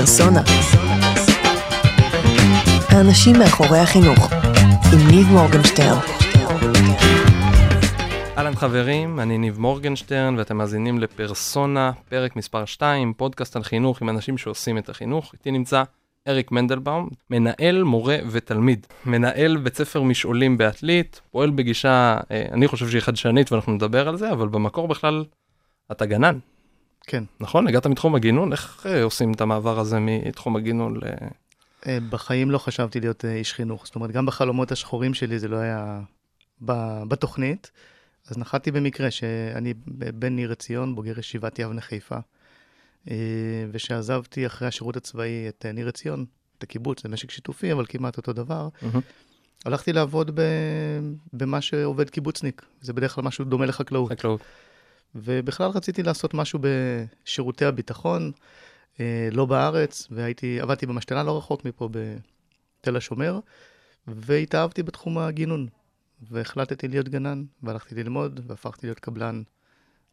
פרסונה. האנשים מאחורי החינוך, עם ניב מורגנשטרן. אהלן חברים, אני ניב מורגנשטרן ואתם מאזינים לפרסונה, פרק מספר 2, פודקאסט על חינוך עם אנשים שעושים את החינוך. איתי נמצא אריק מנדלבאום, מנהל, מורה ותלמיד. מנהל בית ספר משעולים בעתלית, פועל בגישה, אה, אני חושב שהיא חדשנית ואנחנו נדבר על זה, אבל במקור בכלל אתה גנן. כן. נכון? הגעת מתחום הגינון? איך אה, עושים את המעבר הזה מתחום הגינון ל... אה, בחיים לא חשבתי להיות אה, איש חינוך. זאת אומרת, גם בחלומות השחורים שלי זה לא היה בתוכנית. אז נחתתי במקרה שאני בן ניר עציון, בוגר ישיבת יבנה חיפה, ושעזבתי אחרי השירות הצבאי את ניר עציון, את הקיבוץ, זה משק שיתופי, אבל כמעט אותו דבר. מהמם. הלכתי לעבוד ב... במה שעובד קיבוצניק, זה בדרך כלל משהו דומה לחקלאות. חקלאות. ובכלל רציתי לעשות משהו בשירותי הביטחון, אה, לא בארץ, והייתי, עבדתי במשתנה לא רחוק מפה בתל השומר, והתאהבתי בתחום הגינון. והחלטתי להיות גנן, והלכתי ללמוד, והפכתי להיות קבלן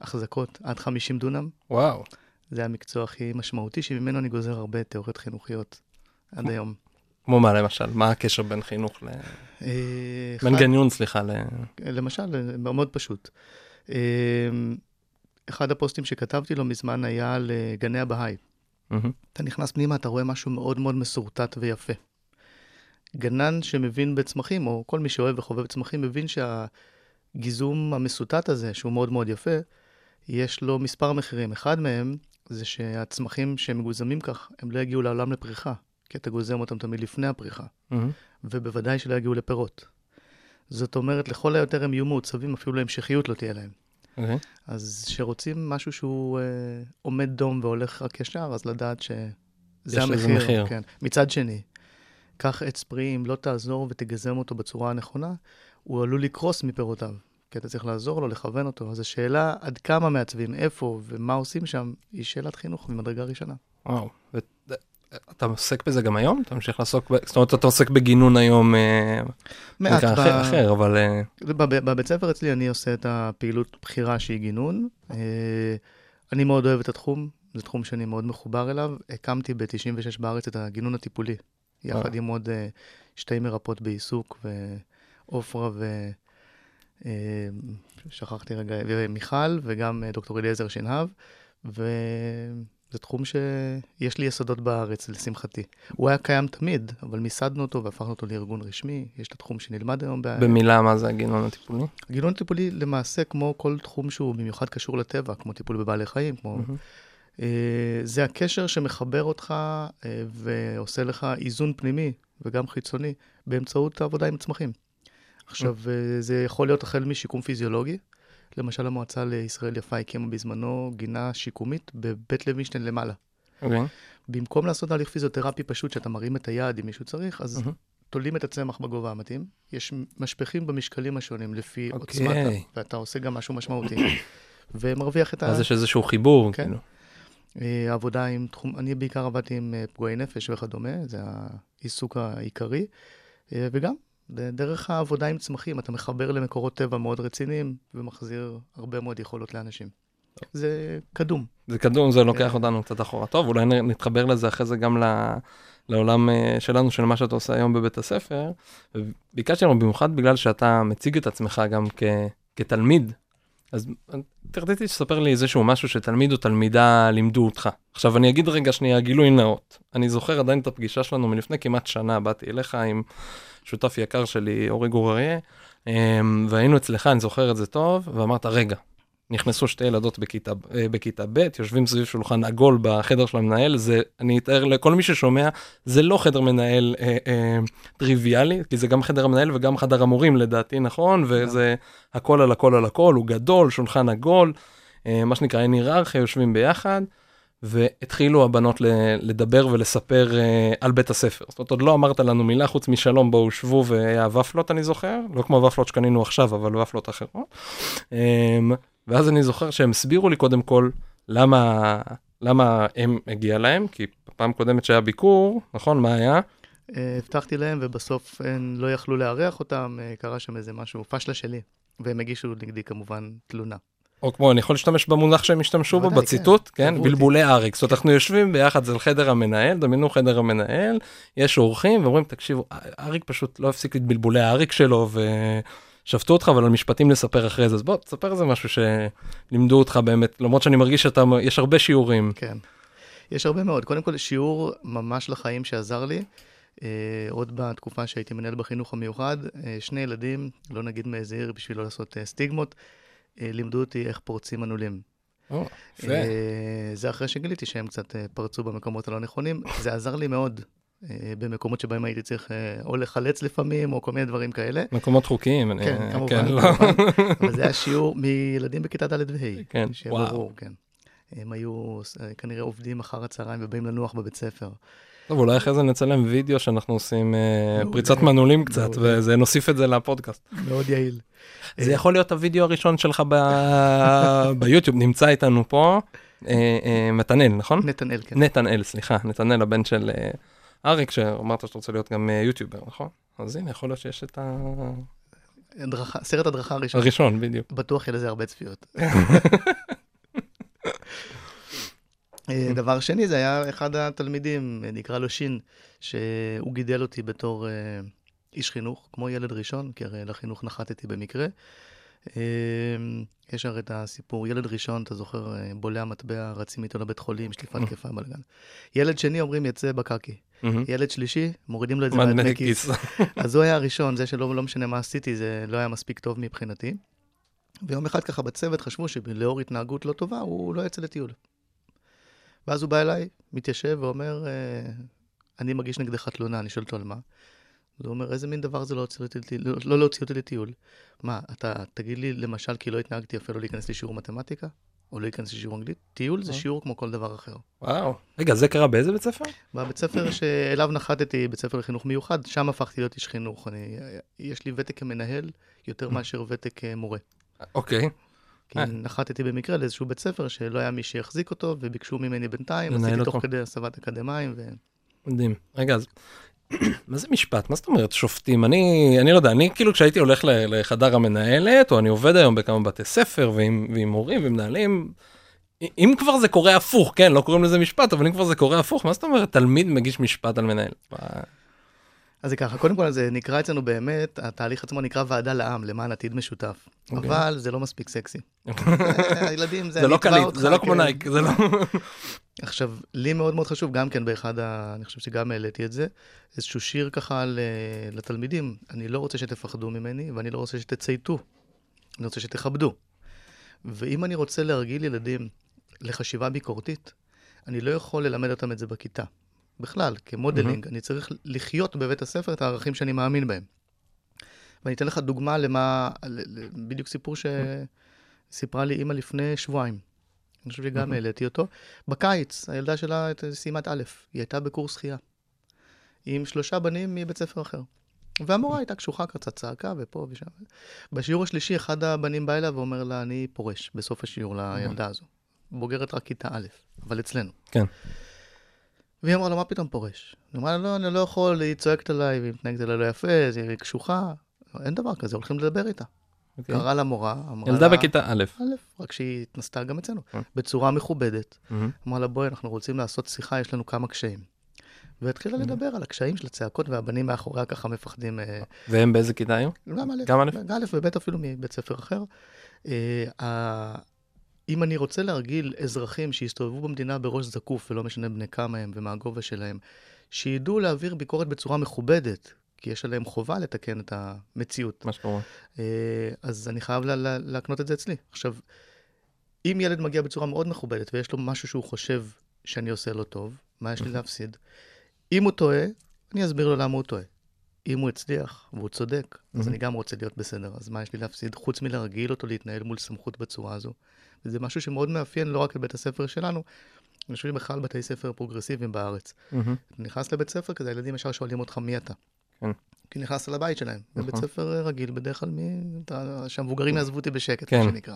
החזקות עד 50 דונם. וואו. זה המקצוע הכי משמעותי, שממנו אני גוזר הרבה תיאוריות חינוכיות עד היום. כמו מה למשל? מה הקשר בין חינוך ל... אה, בין גניון, סליחה, ל... למשל, מאוד פשוט. אחד הפוסטים שכתבתי לא מזמן היה על אה, גני הבהאי. מהמם. אתה נכנס פנימה, אתה רואה משהו מאוד מאוד מסורטט ויפה. גנן שמבין בצמחים, או כל מי שאוהב וחובב צמחים, מבין שהגיזום המסוטט הזה, שהוא מאוד מאוד יפה, יש לו מספר מחירים. אחד מהם זה שהצמחים שמגוזמים כך, הם לא יגיעו לעולם לפריחה, כי אתה גוזם אותם תמיד לפני הפריחה, מהמם. ובוודאי שלא יגיעו לפירות. זאת אומרת, לכל היותר הם יהיו מעוצבים, אפילו להמשכיות לא תהיה להם. אוקיי. אז כשרוצים משהו שהוא אה, עומד דום והולך רק ישר, אז לדעת שזה המחיר. מחיר. כן. מצד שני, קח עץ פרי, אם לא תעזור ותגזם אותו בצורה הנכונה, הוא עלול לקרוס מפירותיו. כי אתה צריך לעזור לו, לכוון אותו. אז השאלה עד כמה מעצבים, איפה ומה עושים שם, היא שאלת חינוך ממדרגה ראשונה. וואו. ו- אתה עוסק בזה גם היום? אתה ממשיך לעסוק, ב... זאת אומרת, אתה עוסק בגינון היום, אה, מעט ב- אחר, אחר, אבל... אה, בב- בבית ספר אצלי אני עושה את הפעילות בחירה שהיא גינון. אה, אני מאוד אוהב את התחום, זה תחום שאני מאוד מחובר אליו. הקמתי ב-96 בארץ את הגינון הטיפולי, יחד אה. עם עוד שתי מרפאות בעיסוק, ועופרה ו... שכחתי רגע, ומיכל, וגם דוקטור אליעזר שנהב, וזה תחום שיש לי יסודות בארץ, לשמחתי. הוא היה קיים תמיד, אבל מיסדנו אותו והפכנו אותו לארגון רשמי. יש את התחום שנלמד היום ב... במילה, מה זה הגינון הטיפולי? גילון טיפולי למעשה כמו כל תחום שהוא במיוחד קשור לטבע, כמו טיפול בבעלי חיים, כמו... אה, זה הקשר שמחבר אותך אה, ועושה לך איזון פנימי וגם חיצוני באמצעות העבודה עם צמחים. עכשיו, אה, זה יכול להיות החל משיקום פיזיולוגי. למשל, המועצה לישראל יפה הקימה בזמנו גינה שיקומית בבית לוינשטיין למעלה. אוקיי. במקום לעשות תהליך פיזיותרפי פשוט, שאתה מרים את היד אם מישהו צריך, אז מהמם. תולים את הצמח בגובה המתאים. יש משפכים במשקלים השונים לפי אוקיי. עוצמת, ואתה עושה גם משהו משמעותי. ומרוויח את ה... אז יש איזשהו חיבור, כן. כאילו. אה, עבודה עם תחום, אני בעיקר עבדתי עם אה, פגועי נפש וכדומה, זה העיסוק העיקרי. אה, וגם, דרך העבודה עם צמחים, אתה מחבר למקורות טבע מאוד רציניים, ומחזיר הרבה מאוד יכולות לאנשים. זה קדום. זה קדום, זה לוקח כן. אותנו קצת אחורה. טוב, אולי נתחבר לזה אחרי זה גם ל- לעולם אה, שלנו, של מה שאתה עושה היום בבית הספר. ביקשתי לנו במיוחד בגלל שאתה מציג את עצמך גם כ- כתלמיד, אז רציתי שתספר לי איזשהו משהו שתלמיד או תלמידה לימדו אותך. עכשיו, אני אגיד רגע שנייה גילוי נאות. אני זוכר עדיין את הפגישה שלנו מלפני כמעט שנה, באתי אליך עם שותף יקר שלי, אורי גור אריה, אמ, והיינו אצלך, אני זוכר את זה טוב, ואמרת, רגע, נכנסו שתי ילדות בכיתה, אה, בכיתה ב', יושבים סביב שולחן עגול בחדר של המנהל, זה, אני אתאר לכל מי ששומע, זה לא חדר מנהל אה, אה, טריוויאלי, כי זה גם חדר המנהל וגם חדר המורים לדעתי, נכון? וזה הכל על הכל על הכל, הוא גדול, שולחן עגול, אה, מה שנקרא אין היררכיה, יושבים ביחד, והתחילו הבנות לדבר ולספר אה, על בית הספר. זאת אומרת, עוד לא אמרת לנו מילה חוץ משלום, בואו שבו והיה ופלות, אני זוכר, לא כמו ופלות שקנינו עכשיו, אבל ופלות אחרות. אה, ואז אני זוכר שהם הסבירו לי קודם כל למה, למה הם הגיע להם, כי בפעם קודמת שהיה ביקור, נכון, מה היה? אה, הבטחתי להם, ובסוף הם לא יכלו לארח אותם, אה, קרה שם איזה משהו, פשלה שלי. והם הגישו נגדי כמובן תלונה. או כמו, אני יכול להשתמש במונח שהם השתמשו בו, בציטוט, כן. כן? בלבולי אריק. זאת אומרת, אנחנו יושבים ביחד, זה חדר המנהל, דמיינו חדר המנהל, יש אורחים, ואומרים, תקשיבו, אריק פשוט לא הפסיק את בלבולי האריק שלו, ושפטו אותך, אבל על משפטים לספר אחרי זה. אז בוא, תספר איזה משהו שלימדו אותך באמת, למרות שאני מרגיש שאתה, יש הרבה שיעורים. כן. יש הרבה מאוד. קודם כל, שיעור ממש לחיים שעזר לי. אה, עוד בתקופה שהייתי מנהל בחינוך המיוחד, אה, שני ילדים, לא נגיד מאיזה עיר בשביל לא לעשות אה, סטיגמות, לימדו אותי איך פורצים מנעולים. או, יפה. אה, זה אחרי שגיליתי שהם קצת אה, פרצו במקומות הלא נכונים. זה עזר לי מאוד אה, במקומות שבהם הייתי צריך אה, או לחלץ לפעמים, או כל מיני דברים כאלה. מקומות חוקיים. אני- כן, כמובן, לא. כמובן. אבל זה היה שיעור מילדים בכיתה ד' וה'. כן, וואו. ברור, כן. הם היו אה, כנראה עובדים אחר הצהריים ובאים לנוח בבית ספר. טוב, אולי אחרי זה נצלם וידאו שאנחנו עושים אה. פריצת מנעולים קצת, מעולה. ונוסיף את זה לפודקאסט. מאוד יעיל. זה יכול להיות הוידאו הראשון שלך ביוטיוב, נמצא איתנו פה, אה, אה, מתנאל, נכון? נתנאל, כן. נתנאל, סליחה, נתנאל הבן של אריק, שאמרת שאתה רוצה להיות גם יוטיובר, נכון? אז הנה, יכול להיות שיש את הדרכה- סרט הדרכה הראשון. הראשון, בדיוק. בטוח יהיה לזה הרבה צפיות. אה, דבר שני, זה היה אחד התלמידים, אה, נקרא לו שין, שהוא גידל אותי בתור אה, איש חינוך, כמו ילד ראשון, כי הרי לחינוך נחתתי במקרה. יש הרי את הסיפור, ילד ראשון, אתה זוכר, בולע מטבע, רצים איתו לבית חולים, שליפת תקפה, בלגן. ילד שני, אומרים, יצא בקקי. ילד שלישי, מורידים לו את זה מהדמי כיס. כיס. אז הוא היה הראשון, זה שלא לא משנה מה עשיתי, זה לא היה מספיק טוב מבחינתי. ויום אחד ככה בצוות חשבו שלאור התנהגות לא טובה, הוא לא יצא לטיול. ואז הוא בא אליי, מתיישב ואומר, אה, אני מגיש נגדך תלונה, אני שואל אותו על מה. אז הוא אומר, איזה מין דבר זה לא, להוציא אותי לא, לא להוציא אותי לטיול? מה, אתה תגיד לי למשל כי לא התנהגתי יפה לא להיכנס לשיעור מתמטיקה? או לא להיכנס לשיעור אנגלית? טיול זה אה. שיעור כמו כל דבר אחר. וואו. רגע, זה קרה באיזה בית ספר? בבית ספר שאליו נחתתי, בית ספר לחינוך מיוחד, שם הפכתי להיות איש חינוך. אני, יש לי ותק כמנהל יותר מאשר ותק כמורה. אוקיי. כי אה. נחתתי במקרה לאיזשהו בית ספר שלא היה מי שיחזיק אותו, וביקשו ממני בינתיים, עשיתי. תוך כדי הסבת אקדמאים, ו... מדהים. רגע, אז מה זה משפט? מה זאת אומרת שופטים? אני, אני לא יודע, אני כאילו כשהייתי הולך לחדר המנהלת, או אני עובד היום בכמה בתי ספר ועם, ועם מורים ומנהלים, אם כבר זה קורה הפוך, כן, לא קוראים לזה משפט, אבל אם כבר זה קורה הפוך, מה זאת אומרת תלמיד מגיש משפט על מנהל? אז זה ככה, קודם כל זה נקרא אצלנו באמת, התהליך עצמו נקרא ועדה לעם, למען עתיד משותף. אוקיי. אבל זה לא מספיק סקסי. הילדים, זה זה לא קליט, זה לא כמו כן. Nike, זה לא... עכשיו, לי מאוד מאוד חשוב, גם כן באחד ה... אני חושב שגם העליתי את זה, איזשהו שיר ככה ל... לתלמידים. אני לא רוצה שתפחדו ממני, ואני לא רוצה שתצייתו. אני רוצה שתכבדו. ואם אני רוצה להרגיל ילדים לחשיבה ביקורתית, אני לא יכול ללמד אותם את זה בכיתה. בכלל, כמודלינג, אני צריך לחיות בבית הספר את הערכים שאני מאמין בהם. ואני אתן לך דוגמה למה, בדיוק סיפור שסיפרה לי אימא לפני שבועיים. אני חושב שגם העליתי אותו. בקיץ, הילדה שלה סיימה את א', היא הייתה בקורס שחייה. עם שלושה בנים מבית ספר אחר. והמורה הייתה קשוחה קצת, צעקה ופה ושם. בשיעור השלישי, אחד הבנים בא אליה ואומר לה, אני פורש בסוף השיעור לילדה הזו. בוגרת רק כיתה א', אבל אצלנו. כן. והיא אמרה לו, מה פתאום פורש? היא אמרה לו, לא, אני לא יכול, היא צועקת עליי, והיא מתנהגת עליי לא יפה, היא קשוחה. אין דבר כזה, הולכים לדבר איתה. אוקיי. קרא למורה, אמרה ילדה לה, בכיתה א'. א', רק שהיא התנסתה גם אצלנו, אה. בצורה מכובדת. מהמם. אמרה לה, בואי, אנחנו רוצים לעשות שיחה, יש לנו כמה קשיים. והתחילה לדבר על הקשיים של הצעקות, והבנים מאחוריה ככה מפחדים, אה, והם באיזה כיתה היו? גם א', גם א'? א' וב' אפילו מבית ספר אחר. אם אני רוצה להרגיל אזרחים שיסתובבו במדינה בראש זקוף, ולא משנה בני כמה הם ומה הגובה שלהם, שידעו להעביר ביקורת בצורה מכובדת, כי יש עליהם חובה לתקן את המציאות. מה שקורה. אה, אז אני חייב לה- לה- להקנות את זה אצלי. עכשיו, אם ילד מגיע בצורה מאוד מכובדת ויש לו משהו שהוא חושב שאני עושה לו טוב, מה יש לי להפסיד? אם הוא טועה, אני אסביר לו למה הוא טועה. אם הוא הצליח והוא צודק, אז Mhm. אני גם רוצה להיות בסדר. אז מה יש לי להפסיד? חוץ מלהרגיל אותו להתנהל מול סמכות בצורה הזו. וזה משהו שמאוד מאפיין לא רק את בית הספר שלנו, אני חושב שבכלל בתי ספר פרוגרסיביים בארץ. מהמם. אתה נכנס לבית ספר כזה, הילדים ישר שואלים אותך מי אתה. כן. כי נכנסת לבית שלהם. נכון. בבית ספר רגיל, בדרך כלל מי... אתה- שהמבוגרים יעזבו אותי בשקט, כן. מה שנקרא.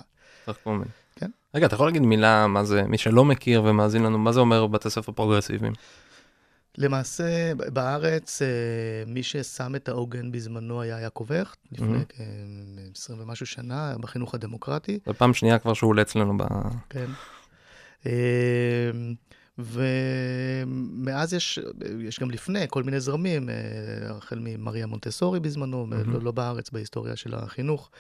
כן. רגע, אתה יכול להגיד מילה, מה זה, מי שלא מכיר ומאזין לנו, מה זה אומר בתי ספר פרוגרסיביים? למעשה, בארץ, אה, מי ששם את העוגן בזמנו היה יעקב הכט, לפני מהמם. כ-20 ומשהו שנה, בחינוך הדמוקרטי. זו פעם שנייה כבר שהוא עולה אצלנו ב... כן. אה, ומאז יש, יש גם לפני כל מיני זרמים, אה, החל ממריה מונטסורי בזמנו, מהמם. לא, לא בארץ, בהיסטוריה של החינוך,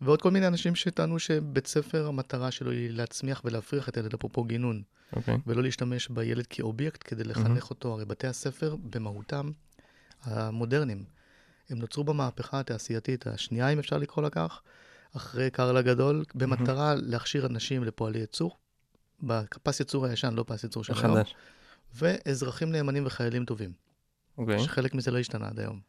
ועוד כל מיני אנשים שטענו שבית ספר, המטרה שלו היא להצמיח ולהפריח את הילד, אפרופו גינון, אוקיי. ולא להשתמש בילד כאובייקט כדי לחנך אותו. הרי בתי הספר, במהותם, המודרניים, הם נוצרו במהפכה התעשייתית השנייה, אם אפשר לקרוא לה כך, אחרי קרל הגדול, במטרה להכשיר אנשים לפועלי ייצור, בפס ייצור הישן, לא פס ייצור של היום. ואזרחים נאמנים וחיילים טובים, אוקיי. שחלק מזה לא השתנה עד היום.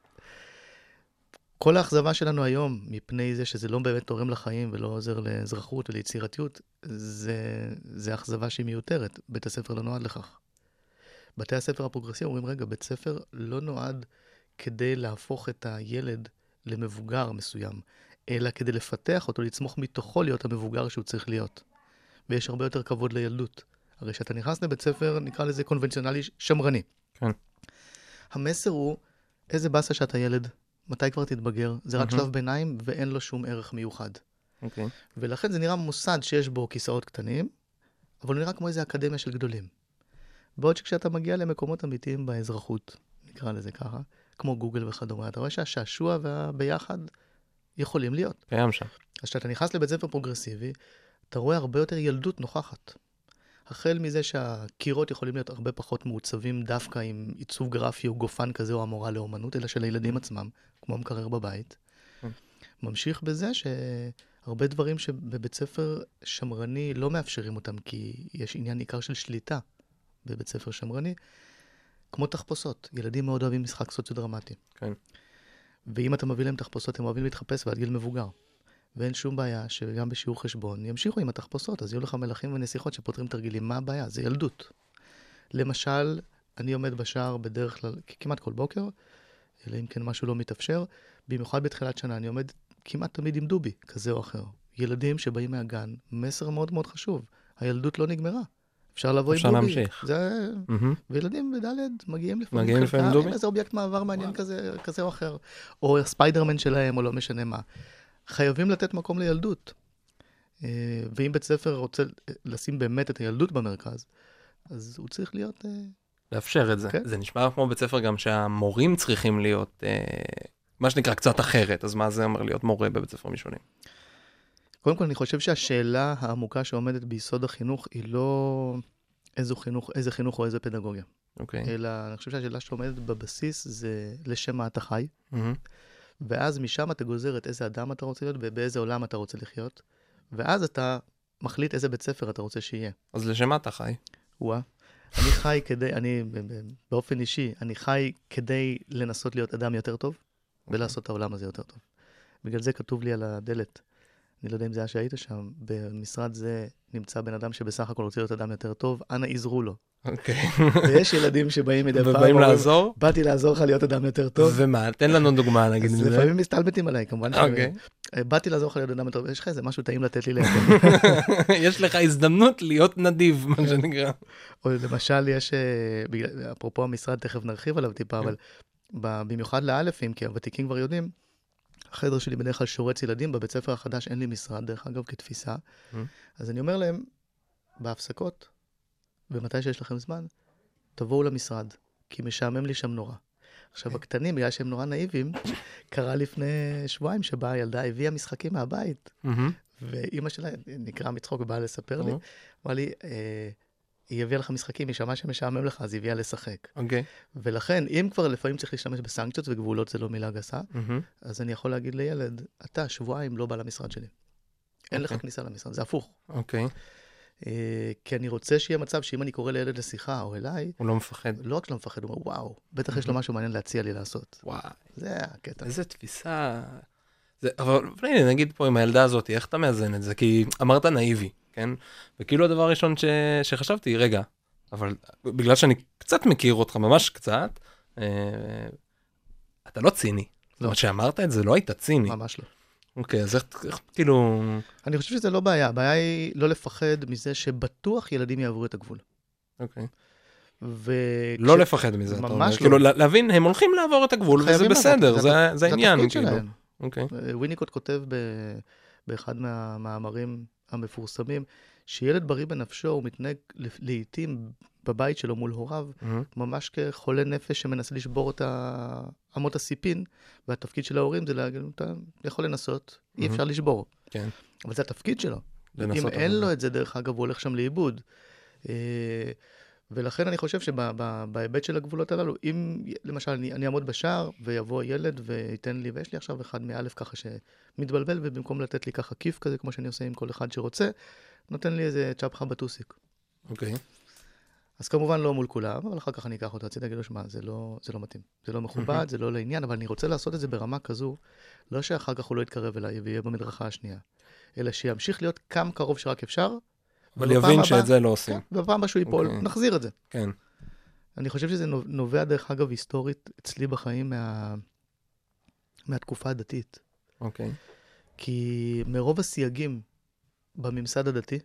כל האכזבה שלנו היום, מפני זה שזה לא באמת תורם לחיים ולא עוזר לאזרחות וליצירתיות, זה, זה אכזבה שהיא מיותרת. בית הספר לא נועד לכך. בתי הספר הפרוגרסיביים אומרים, רגע, בית ספר לא נועד כדי להפוך את הילד למבוגר מסוים, אלא כדי לפתח אותו, לצמוח מתוכו להיות המבוגר שהוא צריך להיות. ויש הרבה יותר כבוד לילדות. הרי כשאתה נכנס לבית ספר, נקרא לזה קונבנציונלי שמרני. כן. המסר הוא, איזה באסה שאתה ילד, מתי כבר תתבגר, זה רק מהמם. שלב ביניים ואין לו שום ערך מיוחד. אוקיי. ולכן זה נראה מוסד שיש בו כיסאות קטנים, אבל הוא נראה כמו איזה אקדמיה של גדולים. בעוד שכשאתה מגיע למקומות אמיתיים באזרחות, נקרא לזה ככה, כמו גוגל וכדומה, אתה רואה שהשעשוע והביחד יכולים להיות. קיים שם. אז כשאתה נכנס לבית ספר פרוגרסיבי, אתה רואה הרבה יותר ילדות נוכחת. החל מזה שהקירות יכולים להיות הרבה פחות מעוצבים דווקא עם עיצוב גרפי או גופן כזה או המורה לאומנות, אלא של הילדים עצמם, כמו המקרר בבית. כן. ממשיך בזה שהרבה דברים שבבית ספר שמרני לא מאפשרים אותם, כי יש עניין ניכר של שליטה בבית ספר שמרני, כמו תחפושות. ילדים מאוד אוהבים משחק סוציו-דרמטי. כן. ואם אתה מביא להם תחפושות, הם אוהבים להתחפש ועד גיל מבוגר. ואין שום בעיה שגם בשיעור חשבון ימשיכו עם התחפושות, אז יהיו לך מלכים ונסיכות שפותרים תרגילים. מה הבעיה? זה ילדות. למשל, אני עומד בשער בדרך כלל, כמעט כל בוקר, אלא אם כן משהו לא מתאפשר, במיוחד בתחילת שנה, אני עומד כמעט תמיד עם דובי, כזה או אחר. ילדים שבאים מהגן, מסר מאוד מאוד חשוב, הילדות לא נגמרה. אפשר לבוא אפשר עם דובי. להמשיך. זה... מהמם. וילדים בד' מגיעים לפעמים. מגיעים לפעמים חלקם דובי? עם איזה אובייקט מעבר מעניין כזה, כזה או אחר. או ספיידרמן שלהם, או לא משנה מה. חייבים לתת מקום לילדות. אה, ואם בית ספר רוצה לשים באמת את הילדות במרכז, אז הוא צריך להיות... אה, לאפשר את זה. כן. זה נשמע כמו בית ספר גם שהמורים צריכים להיות, אה, מה שנקרא, קצת אחרת. אז מה זה אומר להיות מורה בבית ספר משונים? קודם כל, אני חושב שהשאלה העמוקה שעומדת ביסוד החינוך היא לא איזה חינוך, איזה חינוך או איזה פדגוגיה, אוקיי. אלא אני חושב שהשאלה שעומדת בבסיס זה לשם מה אתה חי, מהמם. ואז משם אתה גוזר את איזה אדם אתה רוצה להיות ובאיזה עולם אתה רוצה לחיות, ואז אתה מחליט איזה בית ספר אתה רוצה שיהיה. אז לשם מה אתה חי? וואה. אני חי כדי, אני באופן אישי, אני חי כדי לנסות להיות אדם יותר טוב, ולעשות את העולם הזה יותר טוב. בגלל זה כתוב לי על הדלת, אני לא יודע אם זה היה שהיית שם, במשרד זה נמצא בן אדם שבסך הכל רוצה להיות אדם יותר טוב, אנא עזרו לו. אוקיי. ויש ילדים שבאים מדי פעם, ובאים לעזור? באתי לעזור לך להיות אדם יותר טוב. ומה? תן לנו דוגמה, נגיד. אז. לפעמים מסתלבטים עליי, כמובן. אוקיי. אה, באתי לעזור לך להיות אדם יותר טוב, יש לך איזה משהו טעים לתת לי לאכול. יש לך הזדמנות להיות נדיב, מה שנקרא. או למשל, יש, אה, אפרופו המשרד, תכף נרחיב עליו טיפה, אבל ב- במיוחד לאלפים, כי הוותיקים כבר יודעים, החדר שלי בדרך כלל שורץ ילדים, בבית ספר החדש אין לי משרד, דרך אגב, כתפיסה. Mm. אז אני אומר להם, בהפסקות, ומתי שיש לכם זמן, תבואו למשרד, כי משעמם לי שם נורא. עכשיו, הקטנים, בגלל שהם נורא נאיבים, קרה לפני שבועיים שבאה הילדה, הביאה משחקים מהבית, מהמם. ואימא שלה נקרע מצחוק ובאה לספר לי, או, אמרה לי, אה, היא הביאה לך משחקים, היא שמעה שמשעמם לך, אז היא הביאה לשחק. אוקיי. ולכן, אם כבר לפעמים צריך להשתמש בסנקציות, וגבולות זה לא מילה גסה, מהמם. אז אני יכול להגיד לילד, אתה שבועיים לא בא למשרד שלי. אין לך אוקיי. כניסה למשרד, זה הפוך. אוקיי. אה, כי אני רוצה שיהיה מצב שאם אני קורא לילד לשיחה או אליי, הוא לא מפחד. לא רק שלא מפחד, הוא אומר, וואו, בטח יש לו משהו מעניין להציע לי לעשות. וואי, זה הקטע. איזה תפיסה. זה, אבל הנה, נגיד פה עם הילדה הזאת, איך אתה מאזן את זה? כי אמרת נאיבי, כן? וכאילו הדבר הראשון ש... שחשבתי, רגע, אבל בגלל שאני קצת מכיר אותך, ממש קצת, אה, אתה לא ציני. זאת אומרת, שאמרת את זה, לא היית ציני. ממש לא. אוקיי, אז איך, איך כאילו... אני חושב שזה לא בעיה, הבעיה היא לא לפחד מזה שבטוח ילדים יעברו את הגבול. אוקיי. ו... לא כש- לפחד מזה, אתה אומר. ממש לא. כאילו, לה- להבין, הם הולכים לעבור את הגבול, וזה בסדר, זה זה זה העניין, התפקיד כאילו. שלהם. אוקיי. אה, וויניקוט כותב ב... באחד מהמאמרים המפורסמים, שילד בריא בנפשו, הוא מתנהג לעיתים בבית שלו מול הוריו, מהמם. ממש כחולה נפש שמנסה לשבור את אמות הסיפין, והתפקיד של ההורים זה להגיד, אתה יכול לנסות, אי מהמם. אפשר לשבור. כן. אבל זה התפקיד שלו. אם לנסות אין אבל- לו את זה, דרך אגב, הוא הולך שם לאיבוד. ולכן אני חושב שבהיבט של הגבולות הללו, אם למשל אני, אני אעמוד בשער ויבוא ילד וייתן לי, ויש לי עכשיו אחד מאלף ככה שמתבלבל, ובמקום לתת לי ככה כיף כזה, כמו שאני עושה עם כל אחד שרוצה, נותן לי איזה צ'פחה בטוסיק. אוקיי. אז כמובן לא מול כולם, אבל אחר כך אני אקח אותו הצידה, אגיד לו, שמע, זה לא, זה לא מתאים. זה לא מכובד, זה לא לעניין, אבל אני רוצה לעשות את זה ברמה כזו, לא שאחר כך הוא לא יתקרב אליי ויהיה במדרכה השנייה, אלא שימשיך להיות כמה קרוב שרק אפשר, אבל יבין שאת זה לא עושים. כן, ובפעם הבאה שהוא ייפול, אוקיי. נחזיר את זה. כן. אני חושב שזה נו- נובע, דרך אגב, היסטורית אצלי בחיים מה... מהתקופה הדתית. אוקיי. כי מרוב הסייגים בממסד הדתי,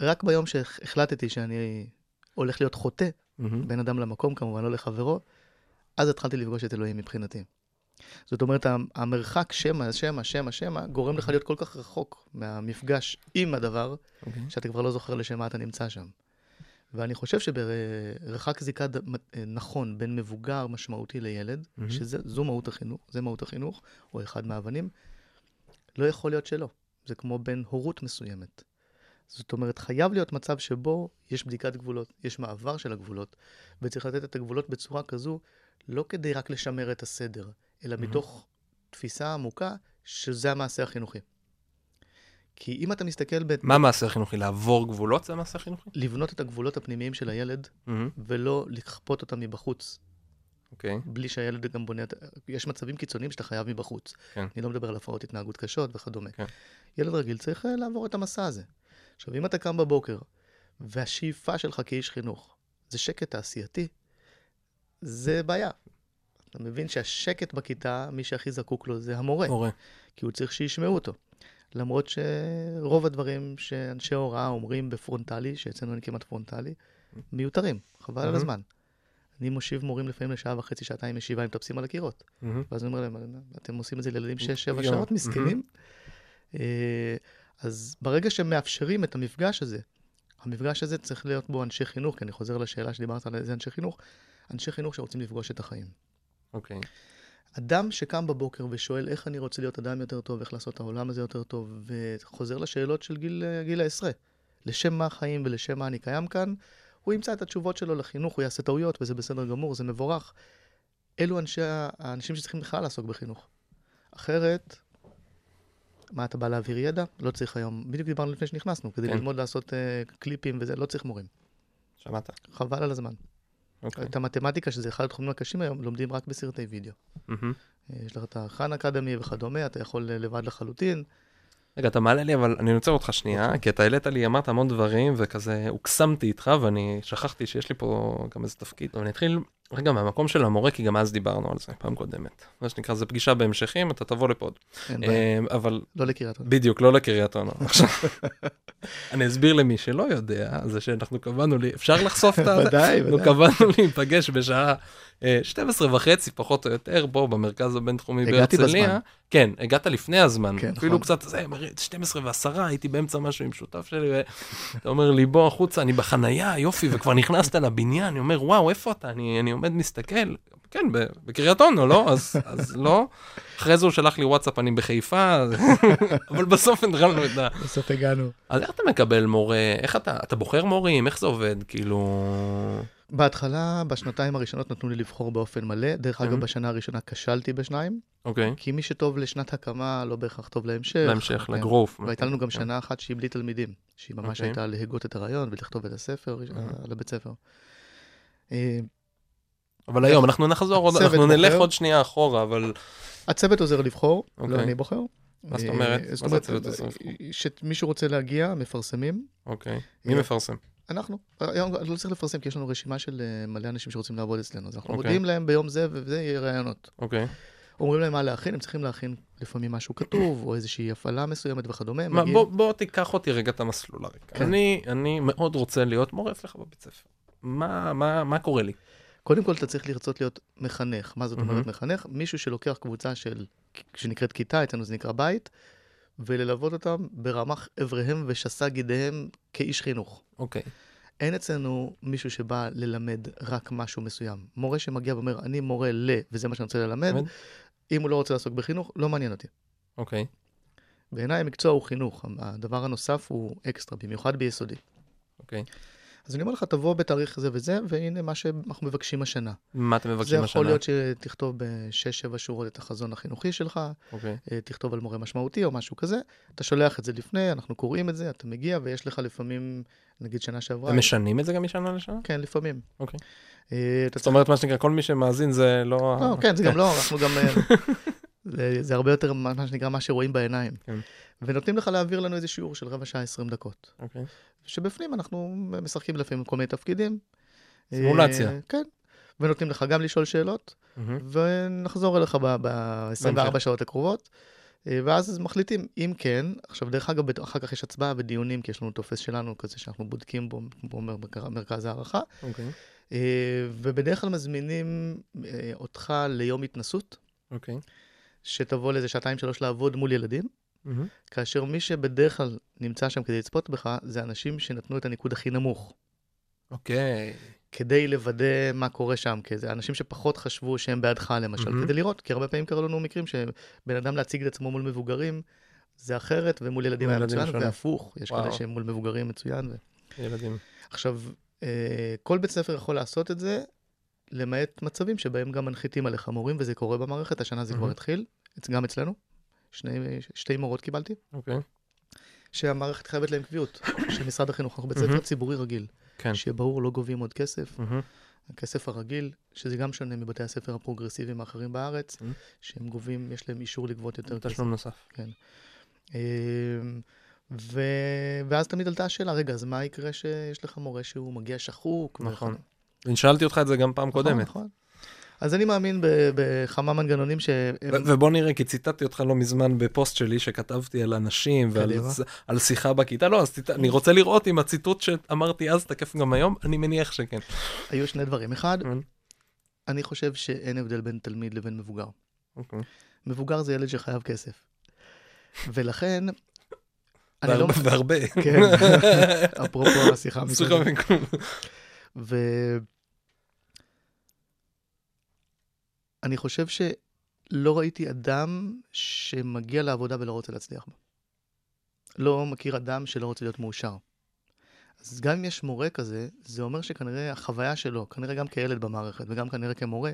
רק ביום שהחלטתי שאני הולך להיות חוטא, מהמם. בין אדם למקום, כמובן, לא לחברו, אז התחלתי לפגוש את אלוהים מבחינתי. זאת אומרת, המ- המרחק שמא, שמא, שמא, שמא, גורם לך להיות כל כך רחוק מהמפגש עם הדבר, אוקיי. שאתה כבר לא זוכר לשם מה אתה נמצא שם. ואני חושב שברחק זיקה ד- מ- נכון בין מבוגר משמעותי לילד, מהמם. שזו מהות החינוך, זה מהות החינוך, או אחד מהאבנים, לא יכול להיות שלא. זה כמו בין הורות מסוימת. זאת אומרת, חייב להיות מצב שבו יש בדיקת גבולות, יש מעבר של הגבולות, וצריך לתת את הגבולות בצורה כזו, לא כדי רק לשמר את הסדר, אלא מתוך תפיסה עמוקה שזה המעשה החינוכי. כי אם אתה מסתכל, ב... מה המעשה החינוכי? לעבור גבולות זה המעשה החינוכי? לבנות את הגבולות הפנימיים של הילד, מהמם. ולא לכפות אותם מבחוץ, אוקיי. בלי שהילד גם בונה... יש מצבים קיצוניים שאתה חייב מבחוץ. כן. אני לא מדבר על הפרעות התנהגות קשות וכדומה. כן. ילד רגיל צריך אה, לעבור את המסע הזה. עכשיו, אם אתה קם בבוקר, והשאיפה שלך כאיש חינוך זה שקט תעשייתי, זה בעיה. אתה מבין שהשקט בכיתה, מי שהכי זקוק לו זה המורה, הורה. כי הוא צריך שישמעו אותו. למרות שרוב הדברים שאנשי הוראה אומרים בפרונטלי, שאצלנו אין כמעט פרונטלי, מיותרים, חבל על מהמם. הזמן. אני מושיב מורים לפעמים לשעה וחצי, שעתיים ישיבה, הם מטפסים על הקירות. מהמם. ואז אני אומר להם, אתם עושים את זה לילדים 6-7 יום. שעות, מסכנים? אה, אז ברגע שמאפשרים את המפגש הזה, המפגש הזה צריך להיות בו אנשי חינוך, כי אני חוזר לשאלה שדיברת על איזה אנשי חינוך, אנשי חינוך שרוצים לפגוש את החיים. אוקיי. אדם שקם בבוקר ושואל איך אני רוצה להיות אדם יותר טוב, איך לעשות את העולם הזה יותר טוב, וחוזר לשאלות של גיל, גיל העשרה, לשם מה החיים ולשם מה אני קיים כאן, הוא ימצא את התשובות שלו לחינוך, הוא יעשה טעויות, וזה בסדר גמור, זה מבורך. אלו אנשי, האנשים שצריכים בכלל לעסוק בחינוך. אחרת, מה, אתה בא להעביר ידע? לא צריך היום, בדיוק דיברנו לפני שנכנסנו, כדי כן. ללמוד לעשות uh, קליפים וזה, לא צריך מורים. שמעת? חבל על הזמן. אוקיי. את המתמטיקה, שזה אחד התחומים הקשים היום, לומדים רק בסרטי וידאו. מהמם. יש לך את החאן אקדמי וכדומה, אתה יכול אה, לבד לחלוטין. רגע, אתה מעלה לי, אבל אני עוצר אותך אוקיי. שנייה, כי אתה העלית לי, אמרת המון דברים, וכזה הוקסמתי איתך, ואני שכחתי שיש לי פה גם איזה תפקיד. אבל אני אתחיל רגע מהמקום של המורה, כי גם אז דיברנו על זה פעם קודמת. מה שנקרא, זה פגישה בהמשכים, אתה תבוא לפה עוד. אין בעיה. אה, אבל לא לקריית אונו. בדיוק, לא לקריית אונו. עכשיו, אני אסביר למי שלא יודע, זה שאנחנו קבענו לי, אפשר לחשוף את ה... ודאי, אנחנו ודאי. קבענו להיפגש בשעה אה, 12 וחצי, פחות או יותר, פה במרכז הבינתחומי הגעתי בהרצליה. בזמן. כן, הגעת לפני הזמן. כן, אפילו נכון. קצת, זה, 12 ועשרה, הייתי באמצע משהו עם שותף שלי, ואתה אומר לי, בוא החוצה, אני בחנייה, יופי, וכבר נכנסת לבניין, אני אומר, וואו, איפה אתה? אני עומד, מסתכל. כן, בקריית אונו, לא? אז, אז לא. אחרי זה הוא שלח לי וואטסאפ, אני בחיפה, אבל בסוף התחלנו את ה... בסוף הגענו. אז איך אתה מקבל מורה? איך אתה, אתה בוחר מורים? איך זה עובד? כאילו... בהתחלה, בשנתיים הראשונות נתנו לי לבחור באופן מלא. דרך אגב, Mhm. בשנה הראשונה כשלתי בשניים, אוקיי, כי מי שטוב לשנת הקמה לא בהכרח טוב להמשך. להמשך, כן. לגרוף. והייתה לנו גם כן. שנה אחת שהיא בלי תלמידים, שהיא ממש אוקיי. הייתה להגות את הרעיון ולכתוב את הספר אה. לבית ספר. אה, אבל היום אנחנו נחזור עוד, אנחנו נלך בוחר. עוד שנייה אחורה, אבל... הצוות עוזר לבחור, לא אוקיי. אני בוחר. מה זאת אה, אומרת? זאת מה זה הצוות עוזר לבחור? שמישהו רוצה להגיע, מפרסמים. אוקיי. מי אה, מפרסם? אנחנו, היום לא צריך לפרסם, כי יש לנו רשימה של אה, מלא אנשים שרוצים לעבוד אצלנו, אז אנחנו אוקיי. מודיעים להם ביום זה וזה יהיה ראיונות. אוקיי. אומרים להם מה להכין, הם צריכים להכין לפעמים משהו כתוב, או איזושהי הפעלה מסוימת וכדומה. מה, מגיעים- בוא, בוא תיקח אותי רגע את המסלול הרקע. כן. אני, אני מאוד רוצה להיות מורה אצלך בבית ספר. מה, מה, מה קורה לי? קודם כל, אתה צריך לרצות להיות מחנך. מה זאת אומרת מהמם. מחנך? מישהו שלוקח קבוצה של, שנקראת כיתה, אצלנו זה נקרא בית, וללוות אותם ברמ"ח אבריהם ושס"ה גידיהם כאיש חינוך. אוקיי. אין אצלנו מישהו שבא ללמד רק משהו מסוים. מורה שמגיע ואומר, אני מורה ל... וזה מה שאני רוצה ללמד? אם הוא לא רוצה לעסוק בחינוך, לא מעניין אותי. אוקיי. בעיניי המקצוע הוא חינוך, הדבר הנוסף הוא אקסטרה, במיוחד ביסודי. אוקיי. אז אני אומר לך, תבוא בתאריך זה וזה, והנה מה שאנחנו מבקשים השנה. מה אתם זה מבקשים השנה? יכול להיות שתכתוב בשש-שבע שורות את החזון החינוכי שלך, אוקיי. אה, תכתוב על מורה משמעותי או משהו כזה, אתה שולח את זה לפני, אנחנו קוראים את זה, אתה מגיע, ויש לך לפעמים, נגיד שנה שעברה... אתם משנים את זה גם משנה לשנה? כן, לפעמים. אוקיי. אה, אתה זאת אומרת, מה שנקרא, כל מי שמאזין זה לא... לא, כן, זה גם לא, אנחנו גם... זה, זה הרבה יותר מה שנקרא מה שרואים בעיניים. כן. ונותנים לך להעביר לנו איזה שיעור של רבע שעה, 20 דקות. אוקיי. שבפנים אנחנו משחקים לפעמים כל מיני תפקידים. סימולציה. אה, כן. ונותנים לך גם לשאול שאלות, מהמם. ונחזור אליך ב-24 בהמשך. שעות הקרובות. אה, ואז מחליטים, אם כן, עכשיו דרך אגב, אחר כך יש הצבעה ודיונים, כי יש לנו טופס שלנו כזה שאנחנו בודקים בו, בו מר- מרכז הערכה, אוקיי. אה, ובדרך כלל מזמינים אה, אותך ליום התנסות, אוקיי. שתבוא לאיזה שעתיים שלוש לעבוד מול ילדים, מהמם. כאשר מי שבדרך כלל נמצא שם כדי לצפות בך, זה אנשים שנתנו את הניקוד הכי נמוך. אוקיי. כדי לוודא מה קורה שם, כי זה אנשים שפחות חשבו שהם בעדך למשל, מהמם. כדי לראות, כי הרבה פעמים קרו לנו מקרים שבן אדם להציג את עצמו מול מבוגרים זה אחרת, ומול ילדים היה מצוין, שונה. והפוך, יש וואו. כאלה שהם מול מבוגרים מצוין. ו... ילדים. עכשיו, אה, כל בית ספר יכול לעשות את זה, למעט מצבים שבהם גם מנחיתים עליך מורים, וזה קורה במערכת, השנה זה כבר מהמם. התחיל, גם אצלנו. שני, שתי מורות קיבלתי, אוקיי. שהמערכת חייבת להם קביעות, של משרד החינוך, אנחנו בית ספר. ציבורי רגיל, כן. שיהיה ברור, לא גובים עוד כסף. הכסף הרגיל, שזה גם שונה מבתי הספר הפרוגרסיביים האחרים בארץ. שהם גובים, יש להם אישור לגבות יותר כסף. תשלום נוסף. אמ, ו... ואז תמיד עלתה השאלה, רגע, אז מה יקרה שיש לך מורה שהוא מגיע שחוק? נכון. אני שאלתי אותך את זה גם פעם נכון, קודמת. נכון. אז אני מאמין בכמה מנגנונים. ו- ובוא נראה, כי ציטטתי אותך לא מזמן בפוסט שלי שכתבתי על אנשים ועל שיחה בכיתה, לא, אז אני רוצה לראות אם הציטוט שאמרתי אז תקף גם היום, אני מניח שכן. היו שני דברים. אחד, כן. אני חושב שאין הבדל בין תלמיד לבין מבוגר. אוקיי. מבוגר זה ילד שחייב כסף. ולכן, אני לא... והרבה-. כן, אפרופו השיחה שיחה מקודם. מקום. ו... אני חושב שלא ראיתי אדם שמגיע לעבודה ולא רוצה להצליח בה. לא מכיר אדם שלא רוצה להיות מאושר. אז גם אם יש מורה כזה, זה אומר שכנראה החוויה שלו, כנראה גם כילד במערכת וגם כנראה כמורה,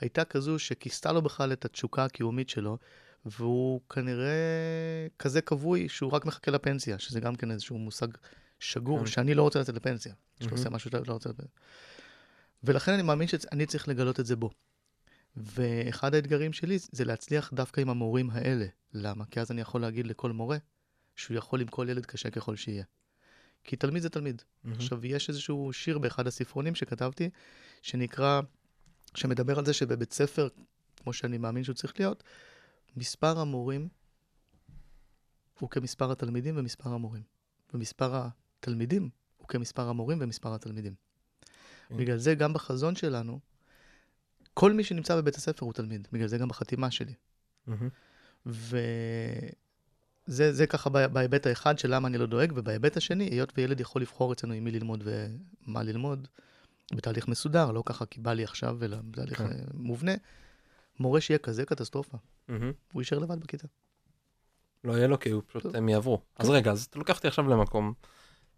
הייתה כזו שכיסתה לו בכלל את התשוקה הקיומית שלו, והוא כנראה כזה כבוי שהוא רק מחכה לפנסיה, שזה גם כן איזשהו מושג שגור, כן. שאני לא רוצה לצאת לפנסיה. שאתה מהמם. עושה משהו שאתה לא רוצה לצאת. ולכן אני מאמין שאני צריך לגלות את זה בו. ואחד האתגרים שלי זה להצליח דווקא עם המורים האלה. למה? כי אז אני יכול להגיד לכל מורה שהוא יכול עם כל ילד קשה ככל שיהיה. כי תלמיד זה תלמיד. מהמם. עכשיו, יש איזשהו שיר באחד הספרונים שכתבתי, שנקרא, שמדבר על זה שבבית ספר, כמו שאני מאמין שהוא צריך להיות, מספר המורים הוא כמספר התלמידים ומספר המורים. ומספר התלמידים הוא כמספר המורים ומספר התלמידים. כן. בגלל זה גם בחזון שלנו, כל מי שנמצא בבית הספר הוא תלמיד. בגלל זה גם בחתימה שלי. מהמם. וזה זה ככה בה- בהיבט האחד של למה אני לא דואג, ובהיבט השני, היות וילד יכול לבחור אצלנו עם מי ללמוד ומה ללמוד, בתהליך מסודר, לא ככה כי בא לי עכשיו, אלא בתהליך כן. אה, מובנה, מורה שיהיה כזה קטסטרופה, מהמם. הוא יישאר לבד בכיתה. לא יהיה לו כי הוא פשוט. הם יעברו. אז. רגע, אז אתה לוקח אותי עכשיו למקום.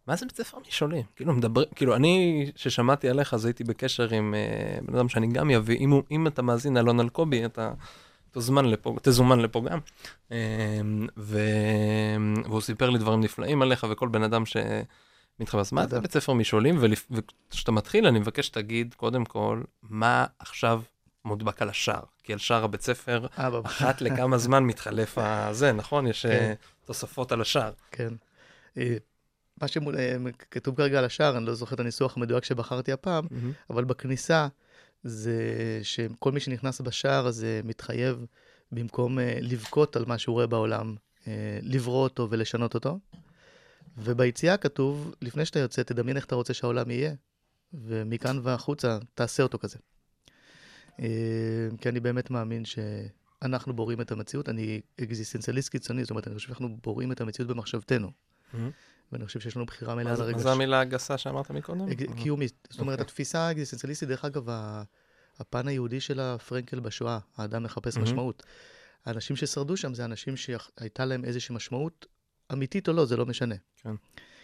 מה זה בית ספר משעולים? כאילו מדבר, כאילו אני, ששמעתי עליך, אז הייתי בקשר עם אה, בן אדם שאני גם אביא, אם, אם אתה מאזין אלון אלקובי, אתה תוזמן לפה, תזומן לפה גם. אה, ו... והוא סיפר לי דברים נפלאים עליך, וכל בן אדם שמתחבר. אז מה. זה בית ספר משעולים? וכשאתה מתחיל, אני מבקש שתגיד, קודם כל, מה עכשיו מודבק על השער? כי על שער הבית ספר, אבא, אחת לכמה זמן מתחלף הזה, נכון? יש אה, כן. תוספות על השער. כן. אה, מה שכתוב כרגע על השער, אני לא זוכר את הניסוח המדויק שבחרתי הפעם, אבל בכניסה זה שכל מי שנכנס בשער הזה מתחייב, במקום אה, לבכות על מה שהוא רואה בעולם, אה, לברוא אותו ולשנות אותו. וביציאה כתוב, לפני שאתה יוצא, תדמיין איך אתה רוצה שהעולם יהיה, ומכאן והחוצה תעשה אותו כזה. אה, כי אני באמת מאמין שאנחנו בוראים את המציאות. אני אקזיסטנציאליסט קיצוני, זאת אומרת, אני חושב שאנחנו בוראים את המציאות במחשבתנו. ואני חושב שיש לנו בחירה מלאה על מה. זה המילה הגסה שאמרת מקודם? אג- קיומית. זאת אומרת, אוקיי. התפיסה האקזיסטנציאליסטית, דרך אגב, הפן היהודי של הפרנקל בשואה, האדם מחפש. משמעות. האנשים ששרדו שם זה אנשים שהייתה להם איזושהי משמעות, אמיתית או לא, זה לא משנה. כן.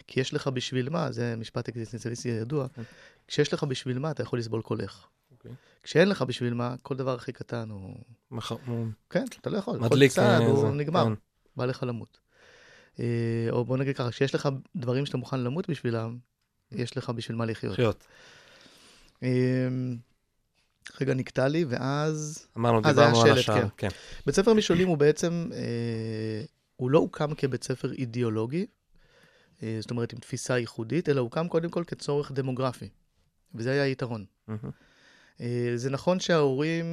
כי יש לך בשביל מה, זה משפט אקזיסטנציאליסטי ידוע, כן. כשיש לך בשביל מה, אתה יכול לסבול כל איך. אוקיי. כשאין לך בשביל מה, כל דבר הכי קטן הוא... מח- הוא כן, אתה לא יכול. מדליק. כל צעד אה, הוא נגמר. כן. בא לך למות. אה, או בוא נגיד ככה, כשיש לך דברים שאתה מוכן למות בשבילם, יש לך בשביל מה לחיות. לחיות. אמ, רגע, נקטע לי, ואז... אמרנו, אה, דיברנו על השער. כן. כן. בית ספר משעולים הוא בעצם, אה, הוא לא הוקם כבית ספר אידיאולוגי, אה, זאת אומרת עם תפיסה ייחודית, אלא הוקם קודם כל כצורך דמוגרפי. וזה היה היתרון. מהמם. אה, זה נכון שההורים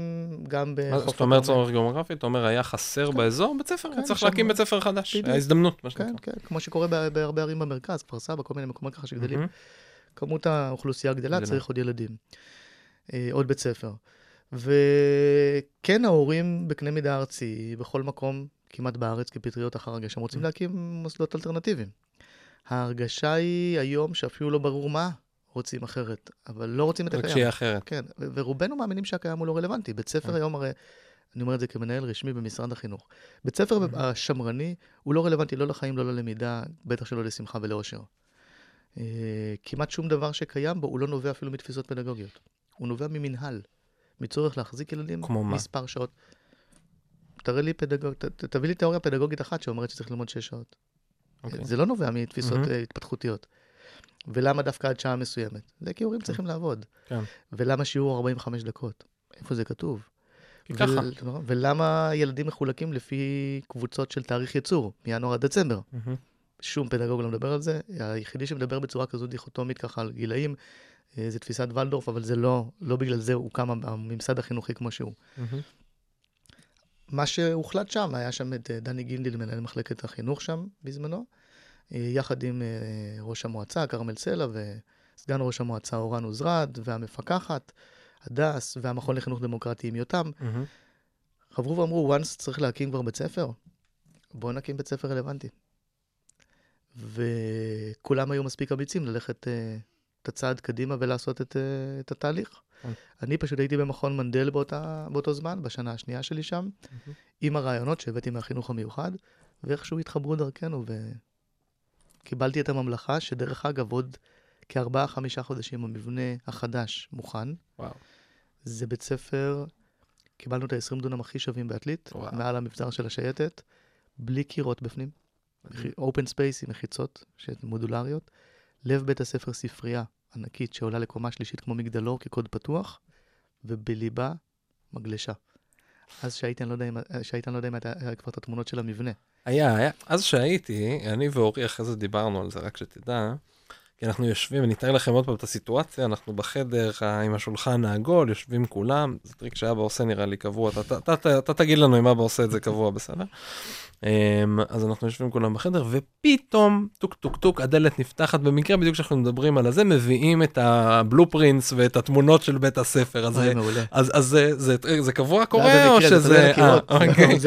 גם מה בחוף זאת אומרת צורך גיאוגרפי? אתה אומר, היה חסר באזור בית ספר? כן, צריך להקים בית ספר חדש. בדיוק. היה הזדמנות, מה כן, שנקרא. כן, כמו שקורה בה- בהרבה ערים במרכז, כפר סבא, כל מיני מקומות ככה שגדלים. כמות האוכלוסייה גדלה. צריך עוד ילדים. אה, עוד בית ספר. וכן, ההורים בקנה מידה ארצי, בכל מקום, כמעט בארץ, כפטריות אחר הגשם, רוצים להקים מוסדות אלטרנטיביים. ההרגשה היא היום שאפילו לא ברור מה רוצים אחרת, אבל לא רוצים את רק הקיים. שיהיה אחרת. כן, ו- ורובנו מאמינים שהקיים הוא לא רלוונטי. בית ספר כן. היום הרי, אני אומר את זה כמנהל רשמי במשרד החינוך, בית ספר. השמרני הוא לא רלוונטי לא לחיים, לא ללמידה, בטח שלא לשמחה ולאושר. אה, כמעט שום דבר שקיים בו הוא לא נובע אפילו מתפיסות פדגוגיות. הוא נובע ממנהל, מצורך להחזיק ילדים כמו מה? מספר שעות. תראה לי פדגוג, ת, ת- תביא לי תיאוריה פדגוגית אחת שאומרת שצריך ללמוד שש שעות. אוקיי. זה לא נובע מתפיסות. אה, התפתחותיות. ולמה דווקא עד שעה מסוימת? זה כי הורים צריכים לעבוד. כן. ולמה שיעור 45 דקות? איפה זה כתוב? ככה. ול- ולמה ילדים מחולקים לפי קבוצות של תאריך ייצור, מינואר עד דצמבר? מהמם. שום פדגוג לא מדבר על זה. היחידי שמדבר בצורה כזו דיכוטומית ככה על גילאים, אה, זה תפיסת ולדורף, אבל זה לא, לא בגלל זה הוקם הממסד החינוכי כמו שהוא. מהמם. מה שהוחלט שם, היה שם את אה, דני גינדיל, מנהל מחלקת החינוך שם בזמנו, יחד עם אה, ראש המועצה, כרמל סלע, וסגן ראש המועצה אורן עוזרד, והמפקחת, הדס, והמכון לחינוך דמוקרטי עם יותם, מהמם. חברו ואמרו, once צריך להקים כבר בית ספר, בואו נקים בית ספר רלוונטי. וכולם היו מספיק אמיצים ללכת אה, את הצעד קדימה ולעשות את, אה, את התהליך. כן. אני פשוט הייתי במכון מנדל באותה, באותו זמן, בשנה השנייה שלי שם, עם הרעיונות שהבאתי מהחינוך המיוחד, ואיכשהו התחברו דרכנו, וקיבלתי את הממלכה, שדרך אגב, עוד כארבעה-חמישה חודשים המבנה החדש מוכן. וואו. זה בית ספר, קיבלנו את ה-20 דונם הכי שווים בעתלית, וואו. מעל המבזר של השייטת, בלי קירות בפנים. open space עם מחיצות מודולריות, לב בית הספר ספרייה ענקית שעולה לקומה שלישית כמו מגדלור כקוד פתוח, ובליבה מגלשה. אז שהייתי, אני לא יודע אם, שהייתי, אני לא יודע אם הייתה היה כבר את התמונות של המבנה. היה, היה. אז שהייתי, אני ואורי אחרי זה דיברנו על זה, רק שתדע. כי אנחנו יושבים, אני אתאר לכם עוד פעם את הסיטואציה, אנחנו בחדר עם השולחן העגול, יושבים כולם, זה טריק שאבא עושה נראה לי קבוע, אתה, תגיד לנו אם אבא עושה את זה קבוע, בסדר? אמ, אז אנחנו יושבים כולם בחדר, ופתאום, טוק טוק טוק, הדלת נפתחת, במקרה בדיוק כשאנחנו מדברים על הזה, מביאים את ה blueprints ואת התמונות של בית הספר, אז. אז, אז זה, זה, זה קבוע קורה, או שזה... אה, אוקיי.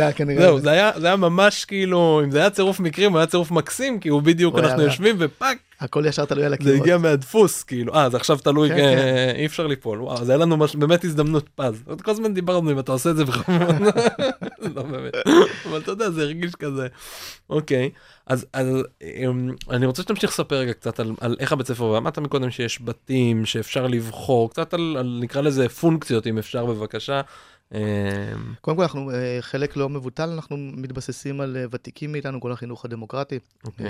זה היה ממש כאילו, אם זה היה צירוף מקרים, הוא היה צירוף מקסים, כי הוא בדיוק, אנחנו. יושבים ופאק, הכל ישר תלוי על זה הקירות. הגיע מהדפוס, כאילו, אה, זה עכשיו תלוי, כן, אה, כן. אי אפשר ליפול, וואו, זה היה לנו מש- באמת הזדמנות פז. עוד כל הזמן דיברנו אם אתה עושה את זה בכלל, לא באמת, אבל אתה יודע, זה הרגיש כזה. אוקיי, אז אז, אמ, אני רוצה שתמשיך לספר רגע קצת על על איך הבית ספר, ואמרת מקודם שיש בתים, שאפשר לבחור, קצת על, על נקרא לזה פונקציות, אם אפשר בבקשה. אמ, קודם כל, אנחנו, אה, חלק לא מבוטל, אנחנו מתבססים על אה, ותיקים מאיתנו, כל החינוך הדמוקרטי, אוקיי.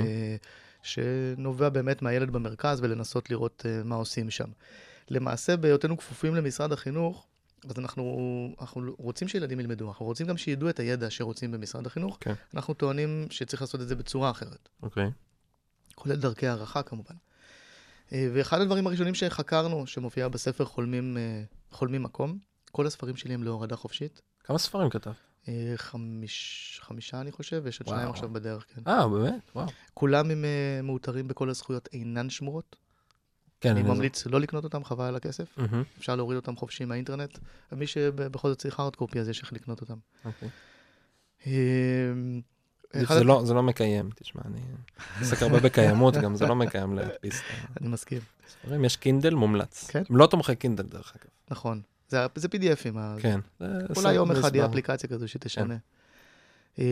שנובע באמת מהילד במרכז ולנסות לראות אה, מה עושים שם. למעשה, בהיותנו כפופים למשרד החינוך, אז אנחנו, אנחנו רוצים שילדים ילמדו, אנחנו רוצים גם שידעו את הידע שרוצים במשרד החינוך. כן. אנחנו טוענים שצריך לעשות את זה בצורה אחרת, אוקיי. כולל דרכי הערכה כמובן. אה, ואחד הדברים הראשונים שחקרנו, שמופיע בספר חולמים, אה, חולמים מקום, כל הספרים שלי הם להורדה חופשית. כמה ספרים כתב? אה, חמיש, חמישה, אני חושב, ויש עוד. שניים עכשיו בדרך, כן. אה, באמת? וואו. כולם הם אה, מאותרים בכל הזכויות אינן שמורות. כן, אני ממליץ לא לקנות אותם, חבל על הכסף. מהמם, אפשר להוריד אותם חופשי מהאינטרנט. ומי שבכל זאת צריך הארד קופי, אז יש איך לקנות אותם. אוקיי. אה, אחד זה לא- זה לא מקיים, תשמע, אני עוסק הרבה בקיימות, גם זה לא מקיים להדפיס אני מסכים. יש Kindle מומלץ. כן. הם לא תומכי Kindle, דרך אגב. נכון. זה זה PDF ים. כן. זה אולי סרט יום אחד. יהיה אפליקציה כזו שתשנה. אה,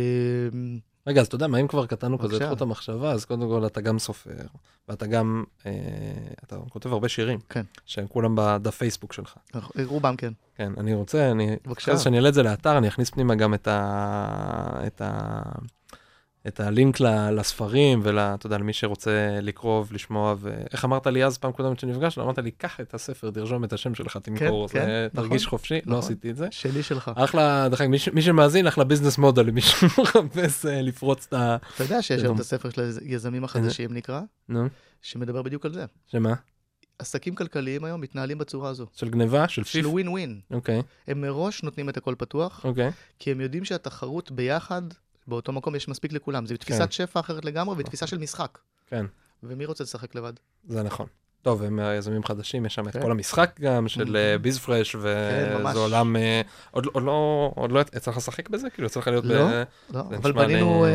רגע, אז אתה יודע מה, אם כבר קטענו כזה את. חוט המחשבה, אז קודם כל אתה גם סופר, ואתה גם, אה, אתה כותב הרבה שירים. כן. שהם כולם בדף פייסבוק שלך. אנחנו- רובם כן. כן, אני רוצה, אני, בבקשה. אחרי שאני אעלה את זה לאתר, אני אכניס פנימה גם את ה... את ה... את הלינק לספרים ואתה יודע, למי שרוצה לקרוא ולשמוע, ואיך אמרת לי אז פעם קודמת שנפגשנו, אמרת לי, קח את הספר, תרשום את השם שלך, תמכור, כן, נכון, תרגיש חופשי, לא נכון. עשיתי את זה. שלי שלך. אחלה, דרך אגב, מי מי שמאזין, אחלה ביזנס מודל, למי שמחפש אה, לפרוץ את ה... אתה יודע שיש היום את הספר של היזמים החדשים נקרא, נו, שמדבר בדיוק על זה. שמה? עסקים כלכליים היום מתנהלים בצורה הזו. של גניבה? של של פיף? ווין ווין. אוקיי, הם מראש נותנים את הכל פתוח, אוקיי. כי הם יודעים שהתחרות ביחד, באותו מקום יש מספיק לכולם. זו תפיסת שפע אחרת לגמרי ותפיסה של משחק. כן. ומי רוצה לשחק לבד? זה נכון. טוב, הם יזמים חדשים, יש שם את כן. כל המשחק גם של אה, ביז פרש, כן, ממש. וזה עולם... אה, עוד עוד לא, עוד לא יצא לך לשחק בזה? כאילו, יצא לך להיות ב... לא. לא, אבל לי- בנינו, אה,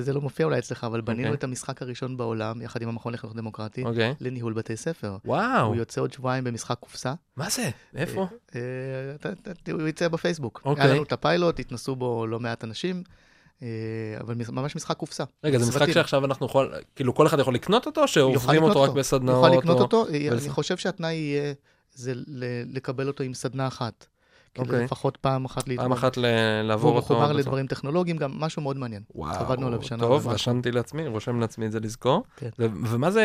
זה לא מופיע אולי אצלך, אבל בנינו אוקיי. את המשחק הראשון בעולם, יחד עם המכון לחינוך דמוקרטי, אוקיי. לניהול בתי ספר. וואו, הוא יוצא עוד שבועיים במשחק קופסה. מה זה? איפה? אה, אתה- הוא יצא בפייסבוק. אוקיי. היה לנו את הפיילוט, התנסו בו לא מעט אנשים, אה, אבל מש- ממש משחק קופסה. רגע, זה משחק. שעכשיו אנחנו יכול... כאילו, כל אחד יכול לקנות אותו, שעוברים לקנות אותו רק. בסדנאות? יוכל לקנות או- אותו, אה, אני חושב שהתנאי יהיה זה לקבל אותו עם סדנה אחת. כאילו אוקיי. לפחות פעם אחת פעם להתמודד. אחת ל- לעבור אותו. מחובר בצורה- לדברים טכנולוגיים, גם משהו מאוד מעניין. עבדנו עליו וואו, שנה טוב, ומשהו. רשמתי לעצמי, רושם לעצמי את זה לזכור. כן. ו- ומה זה,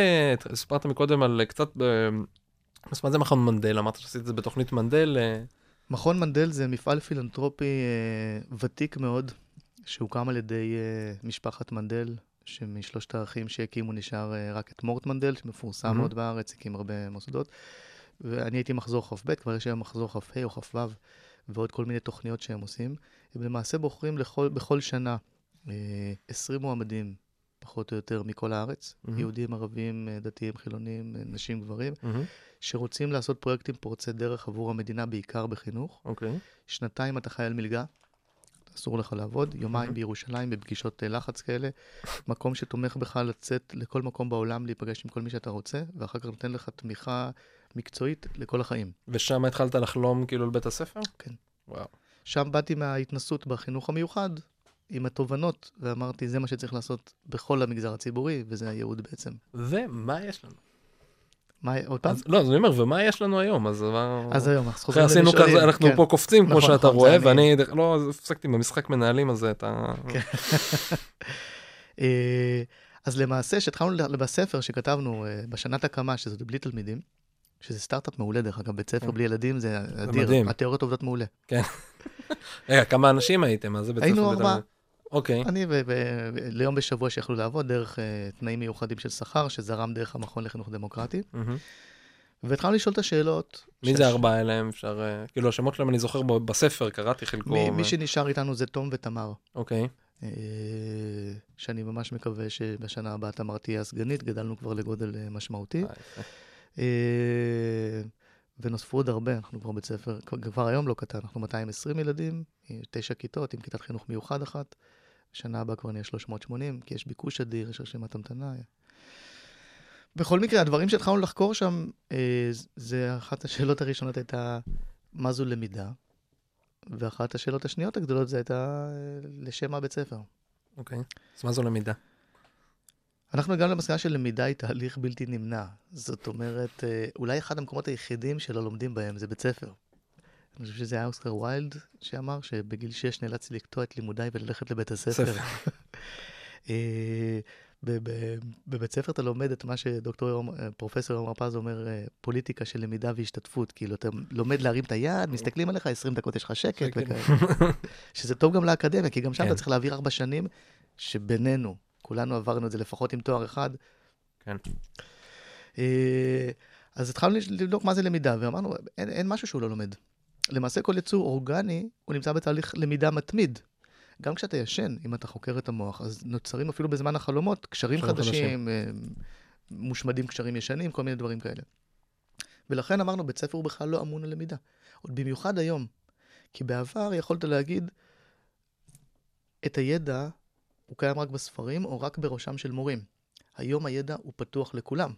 סיפרת מקודם על קצת, ב- אז מה זה מכון מנדל? אמרת שעשית את זה בתוכנית מנדל. אה, מכון מנדל זה מפעל פילנטרופי אה, ותיק מאוד, שהוקם על ידי אה, משפחת מנדל, שמשלושת האחים שהקימו נשאר אה, רק את מורט מנדל, שמפורסם מהמם. מאוד בארץ, הקים הרבה מוסדות. ואני הייתי מחזור כ"ב, כבר יש היום מחזור כ"ה או כ"ו, ועוד כל מיני תוכניות שהם עושים. הם למעשה בוחרים לכל, בכל שנה אה, 20 מועמדים, פחות או יותר, מכל הארץ, מהמם. יהודים, ערבים, אה, דתיים, חילונים, אה, נשים, גברים, מהמם, שרוצים לעשות פרויקטים פורצי דרך עבור המדינה, בעיקר בחינוך. אוקיי. שנתיים אתה חייל מלגה, אסור לך לעבוד, יומיים. בירושלים בפגישות אה, לחץ כאלה, מקום שתומך בך לצאת לכל מקום בעולם, להיפגש עם כל מי שאתה רוצה, ואחר כך נותן לך תמיכה מקצועית לכל החיים. ושם התחלת לחלום כאילו על בית הספר? כן. וואו. שם באתי מההתנסות בחינוך המיוחד, עם התובנות, ואמרתי, זה מה שצריך לעשות בכל המגזר הציבורי, וזה הייעוד בעצם. ומה יש לנו? מה, עוד פעם? אז, לא, אז אני אומר, ומה יש לנו היום? אז. אז היום, אנחנו אחרי חוזרים עשינו כזה, אנחנו כן. פה קופצים, כמו נכון, שאתה נכון, רואה, זה אני. ואני, לא, אז הפסקתי במשחק מנהלים הזה, אתה... כן. אה, אז למעשה, כשהתחלנו בספר שכתבנו אה, בשנת הקמה, שזה בלי תלמידים, שזה סטארט-אפ מעולה דרך אגב, בית ספר כן. בלי ילדים זה אדיר, מדהים. התיאוריות עובדות מעולה. רגע, כמה אנשים הייתם? מה זה בית ספר? היינו ארבעה. אוקיי. אני ליום בשבוע שיכלו לעבוד דרך אה, תנאים מיוחדים של שכר, שזרם דרך המכון לחינוך דמוקרטי. והתחלנו לשאול את השאלות. מי זה הארבעה האלה? אם אפשר... אה, כאילו, השמות שלהם אני זוכר בספר, קראתי חלקו. מי- שנשאר איתנו זה תום ותמר, אוקיי. אה, שאני ממש מקווה שבשנה הבאה תמר תהיה הסגנית, גדלנו כבר לגודל משמעותי. אה, ונוספו עוד הרבה, אנחנו כבר בית ספר, כבר, היום לא קטן, אנחנו 220 ילדים, אה, תשע כיתות עם כיתת חינוך מיוחד אחת. בשנה הבאה כבר נהיה 380, כי יש ביקוש אדיר, יש רשימת המתנה. בכל מקרה, הדברים שהתחלנו לחקור שם, אה, זה אחת השאלות הראשונות הייתה, מה זו למידה? ואחת השאלות השניות הגדולות זה הייתה, אה, לשם מה בית ספר? אוקיי. אז מה זו למידה? אנחנו הגענו למסקנה שלמידה היא תהליך בלתי נמנע. זאת אומרת, אה, אולי אחד המקומות היחידים שלא לומדים בהם זה בית ספר. אני חושב שזה היה אוסקר ויילד שאמר שבגיל 6 נאלצתי לקטוע את לימודיי וללכת לבית הספר. ספר. אה, בבית ספר אתה לומד את מה שדוקטור אה, פרופסור יורם הרפז אומר, פוליטיקה של למידה והשתתפות. כאילו, אתה לומד להרים את היד, מסתכלים עליך, 20 דקות יש לך שקט. וכאלה. שזה טוב גם לאקדמיה, כי גם שם כן. אתה צריך להעביר ארבע שנים, שבינינו, כולנו עברנו את זה לפחות עם תואר אחד. כן. אה, אז התחלנו לבדוק מה זה למידה, ואמרנו, אין, אין משהו שהוא לא לומד. למעשה כל יצור אורגני, הוא נמצא בתהליך למידה מתמיד. גם כשאתה ישן, אם אתה חוקר את המוח, אז נוצרים אפילו בזמן החלומות קשרים קשרים חדשים, אה, מושמדים קשרים ישנים, כל מיני דברים כאלה. ולכן אמרנו, בית ספר הוא בכלל לא אמון על למידה. עוד במיוחד היום. כי בעבר יכולת להגיד, את הידע הוא קיים רק בספרים או רק בראשם של מורים. היום הידע הוא פתוח לכולם.